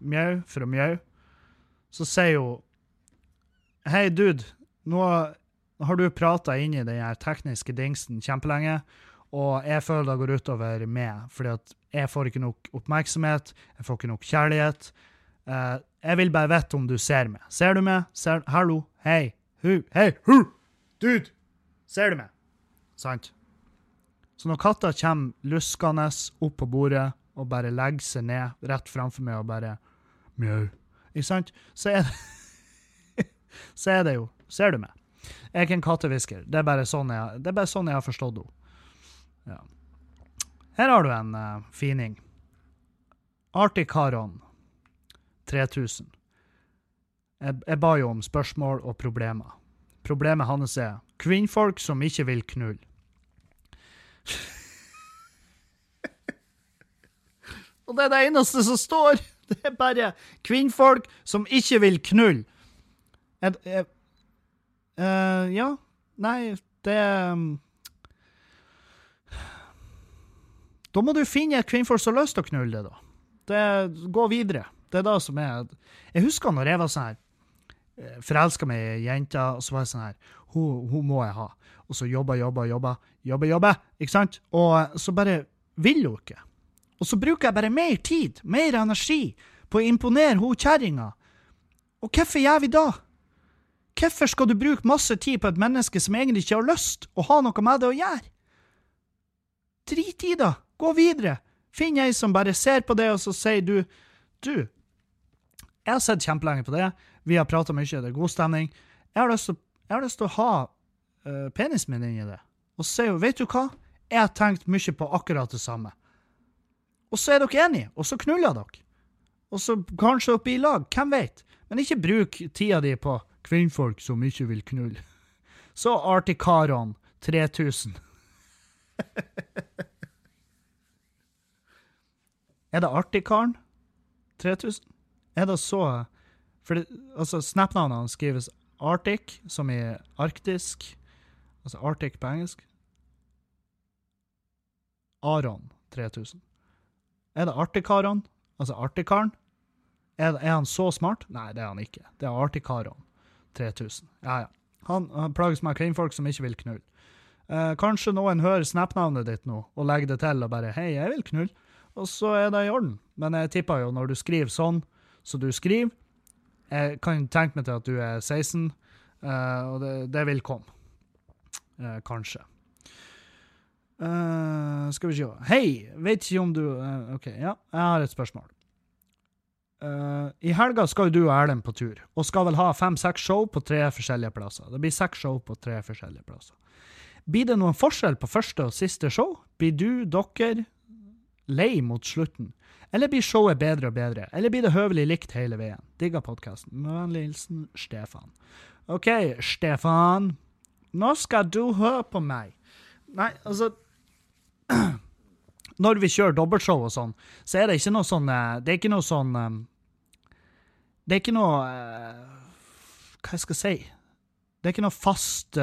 mjau for å mjau, så sier hun Hei, dude, nå har du prata inn i den tekniske dingsen kjempelenge, og jeg føler det går utover meg, fordi at jeg får ikke nok oppmerksomhet, jeg får ikke nok kjærlighet. Uh, jeg vil bare vite om du ser meg. Ser du meg? Ser, hallo? Hei? Hu? Hei? Hu? Dude! Ser du meg? Sant? Så når katta kommer luskende opp på bordet og bare legger seg ned rett framfor meg og bare mjau, ikke sant, så er det Så er det jo Ser du meg? Jeg er ikke en kattehvisker. Det er bare sånn jeg, det er bare sånn jeg har forstått henne. Ja. Her har du en uh, fining. Arctic Haron 3000. Jeg, jeg ba jo om spørsmål og problemer. Problemet hans er kvinnfolk som ikke vil knulle. og det er det eneste som står! Det er bare kvinnfolk som ikke vil knulle. Jeg, jeg, uh, ja. Nei, det um, Da må du finne et kvinnfolk som har lyst til å knulle det, da. Det, gå videre. Det er det som er Jeg husker når jeg var sånn her Forelska meg i ei og så var jeg sånn her hun, må jeg ha. Og så jobba, jobba, jobba, jobba, jobba, ikke sant? Og så bare vil hun ikke. Og så bruker jeg bare mer tid, mer energi, på å imponere hun kjerringa. Og hvorfor gjør vi da? Hvorfor skal du bruke masse tid på et menneske som egentlig ikke har lyst å ha noe med det å gjøre? Drit i det! Gå videre! Finn ei som bare ser på det, og så sier du Du, jeg har sett kjempelenge på det, vi har prata mye, det er god stemning. Jeg har lyst til, å ha uh, penisen min inni det. Og så sier hun, vet du hva, jeg har tenkt mye på akkurat det samme. Og så er dere enige, og så knuller dere. Og så kanskje oppe i lag, hvem vet? Men ikke bruk tida di på kvinnfolk som ikke vil knulle. Så Artikaron 3000. er det Artikaren 3000? Er det så For det, altså, Snap-navnet skrives Arctic, som i arktisk. Altså Arctic på engelsk. Aron 3000. Er det Artikaron? Altså Artikaren? Er, er, han så smart? Nei, det er han ikke. Det er Artikaron 3000. Ja, ja. Han, han plages med kvinnfolk som ikke vil knulle. Eh, kanskje noen hører Snap-navnet ditt nå og legger det til og bare 'Hei, jeg vil knulle', og så er det i orden. Men jeg tipper jo når du skriver sånn så du skriver Jeg kan tenke meg til at du er 16, eh, og det, det vil komme. Eh, kanskje. Uh, skal vi se Hei, vet ikke om du uh, OK, ja, jeg har et spørsmål. Uh, I helga skal jo du og Erlend på tur, og skal vel ha fem-seks show på tre forskjellige plasser. Det blir seks show på tre forskjellige plasser. Blir det noen forskjell på første og siste show? Blir du, dere, lei mot slutten? Eller blir showet bedre og bedre? Eller blir det høvelig likt hele veien? Digga podkasten. Med vennlig hilsen Stefan. OK, Stefan. Nå skal du høre på meg. Nei, altså Når vi kjører dobbeltshow og sånn, så er det ikke noe sånn Det er ikke noe sånn Det er ikke noe Hva skal jeg si? Det er ikke noe fast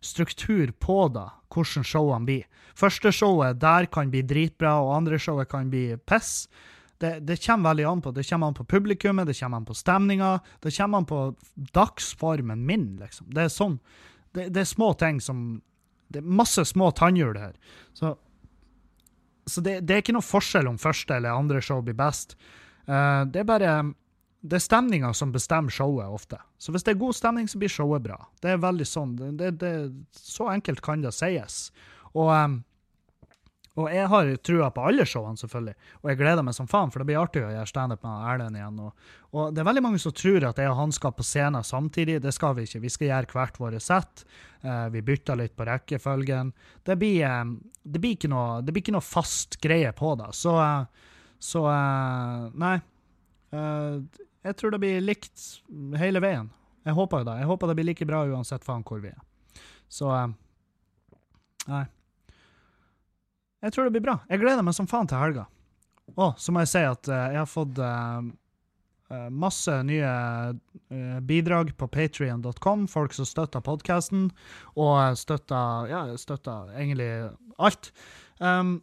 struktur på det, hvordan showene blir. Første showet der kan bli dritbra, og andre showet kan bli piss. Det, det, kommer veldig an på Det kommer an på publikummet, det kommer an på stemninga, det kommer an på dagsformen min, liksom. Det er sånn. Det, det er små ting som Det er masse små tannhjul her. Så, så det, det, er ikke noe forskjell om første eller andre show blir best. Uh, det er bare det er stemninga som bestemmer showet ofte. Så hvis det er god stemning, så blir showet bra. Det er veldig sånn. Det, det, så enkelt kan det sies. Og, um, og jeg har trua på alle showene, selvfølgelig. Og jeg gleder meg som faen, for det blir artig å gjøre standup med Erlend igjen. Og, og, det er veldig mange som tror at jeg og han skal på scenen samtidig. Det skal vi ikke. Vi skal gjøre hvert våre sett. Uh, vi bytter litt på rekkefølgen. Det blir, um, det blir, ikke, noe, det blir ikke noe fast greie på det. Så, uh, så uh, Nei. Jeg tror det blir likt hele veien. Jeg håper jo det. Jeg håper det blir like bra uansett faen hvor vi er. Så Nei. Jeg tror det blir bra. Jeg gleder meg som faen til helga. Og så må jeg si at eh, jeg har fått eh, eh, masse nye eh, bidrag på patrion.com. Folk som støtter podkasten, og støtter Ja, støtter egentlig alt. Um,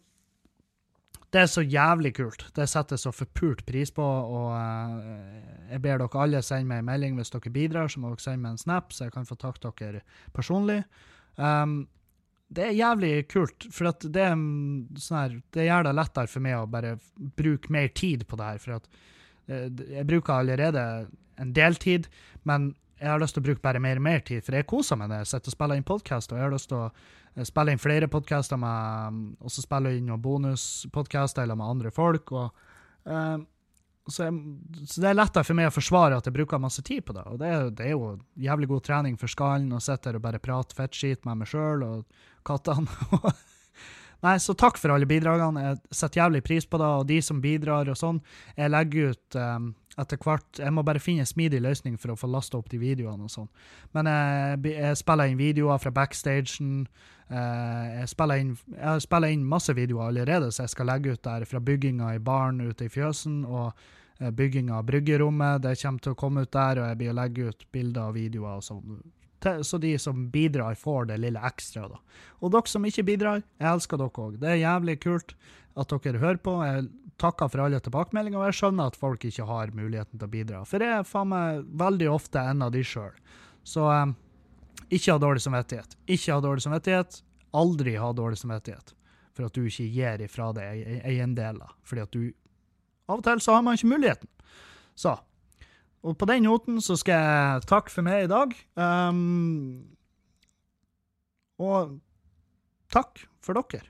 det er så jævlig kult. Det setter jeg så forpult pris på. Og uh, jeg ber dere alle sende meg en melding hvis dere bidrar. Så må dere sende meg en snap, så jeg kan få takke dere personlig. Um, det er jævlig kult, for det, er mm, sånn her, det gjør det lettere for meg å bare bruke mer tid på det her. For at eh, jeg bruker allerede en del tid, men jeg har lyst til å bruke bare mer og mer tid, for jeg koser meg når jeg sitter og spiller inn podkast, og jeg har lyst til å eh, spille inn flere podkaster og så spille inn noen bonuspodkaster eller med andre folk. og eh, så, jeg, så, det er lettere for meg å forsvare at jeg bruker masse tid på det. Og det, er- det er jo jævlig god trening for skallen å sitte her og bare prate fettskit med meg sjøl og kattene. Nei, så takk for alle bidragene. Jeg setter jævlig pris på det, og de som bidrar og sånn. Jeg legger ut um, etter hvert Jeg må bare finne en smidig løsning for å få lasta opp de videoene og sånn. Men jeg, jeg spiller inn videoer fra backstagen. Eh, jeg, spiller inn, jeg spiller inn masse videoer allerede, så jeg skal legge ut der fra bygginga i baren ute i fjøsen, og eh, bygginga av bryggerommet. Det kommer til å komme ut der, og jeg blir å legge ut bilder og videoer og sånn. Så de som bidrar, får det lille ekstra, da. Og dere som ikke bidrar, jeg elsker dere òg. Det er jævlig kult at dere hører på. Jeg takker for alle tilbakemeldinger, og jeg skjønner at folk ikke har muligheten til å bidra. For jeg er faen meg veldig ofte en av de sjøl. Så um, ikke ha dårlig samvittighet. Ikke ha dårlig samvittighet. Aldri ha dårlig samvittighet for at du ikke gir ifra deg ei- eiendeler. Fordi at du Av og til så har man ikke muligheten. Så. Og på den noten så skal jeg takke for meg i dag. Um, og takk for dere.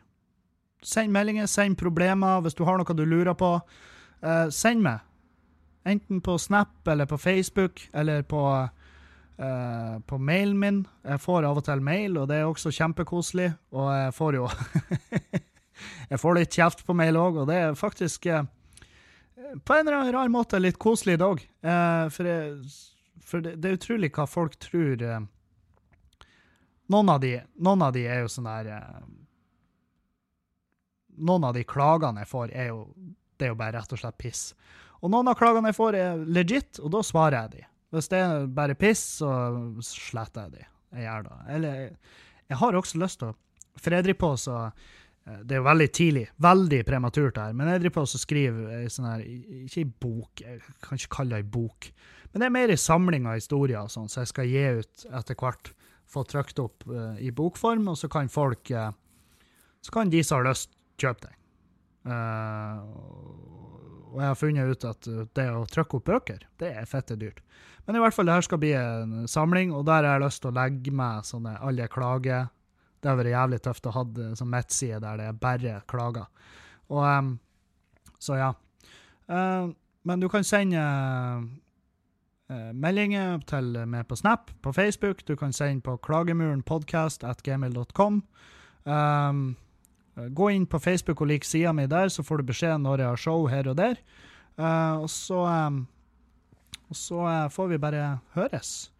Send meldinger, send problemer hvis du har noe du lurer på. eh, send meg. Enten på Snap eller på Facebook eller på, eh, på mailen min. Jeg får av og til mail, og det er også kjempekoselig. Og jeg får jo Jeg får litt kjeft på mail òg, og det er faktisk eh, på en eller annen rar måte litt koselig i dag. Eh, for jeg, for det, det er utrolig hva folk tror eh, noen, av de, noen av de er jo sånn der eh, Noen av de klagene jeg får, er jo det er jo bare rett og slett piss. Og noen av klagene jeg får, er legit, og da svarer jeg de. Hvis det er bare piss, så sletter jeg de. Jeg gjør det. Eller jeg har også lyst til å For jeg driver på så eh, Det er jo veldig tidlig, veldig prematurt her, men jeg driver på og skriver ei sånn her Ikke ei bok, jeg kan ikke kalle det ei bok, men det er mer ei samling av historier og sånn, så jeg skal gi ut etter hvert. Få trykt opp uh, i bokform, og så kan folk uh, Så kan de som har lyst, kjøpe den. Uh, og jeg har funnet ut at uh, det å trykke opp bøker, det er fette dyrt. Men i hvert fall, det her skal bli en samling, og der har jeg lyst til å legge med sånne alle klager. Det har vært jævlig tøft å ha det som midtside der det er bare klager. Og um, Så ja. Uh, men du kan sende uh, meldinger til meg på Snap, på Facebook. Du kan sende på klagemurenpodkast.gmail.com. Um, Gå inn på Facebook og lik sida mi der, så får du beskjed når jeg har show her og der. Uh, og så, um, og så uh, får vi bare høres.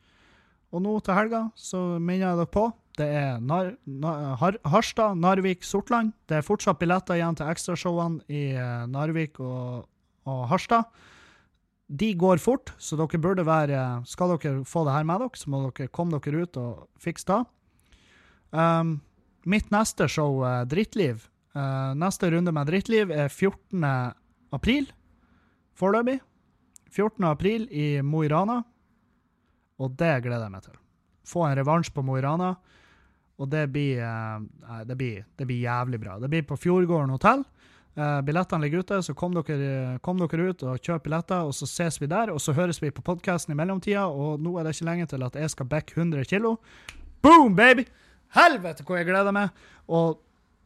Og nå til helga så minner jeg dere på det er Nar Nar Har Harstad, Narvik, Sortland. Det er fortsatt billetter igjen til ekstrashowene i uh, Narvik og, og Harstad. De går fort, så dere burde være Skal dere få det her med dere, så må dere komme dere ut og fikse det. Um, mitt neste show, eh, Drittliv, eh, neste runde med Drittliv er 14. april, foreløpig. 14. april i Mo i Rana. Og det gleder jeg meg til. Få en revansj på Mo i Rana. Og det blir, eh, det, blir, det blir jævlig bra. Det blir på Fjordgården hotell. Billettene ligger ute, så kom dere, kom dere ut og kjøp billetter, og så ses vi der. Og så høres vi på podkasten i mellomtida, og nå er det ikke lenge til at jeg skal backe 100 kilo. Boom, baby! Helvete hvor jeg gleder meg! Og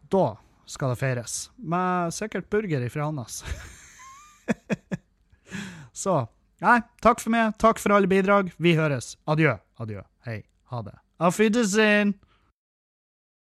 da skal det feires. Med sikkert burger ifra Hannas. så Nei, takk for meg. Takk for alle bidrag. Vi høres. Adjø. Adjø. Hei. Ha det. Auf Wiedersehen.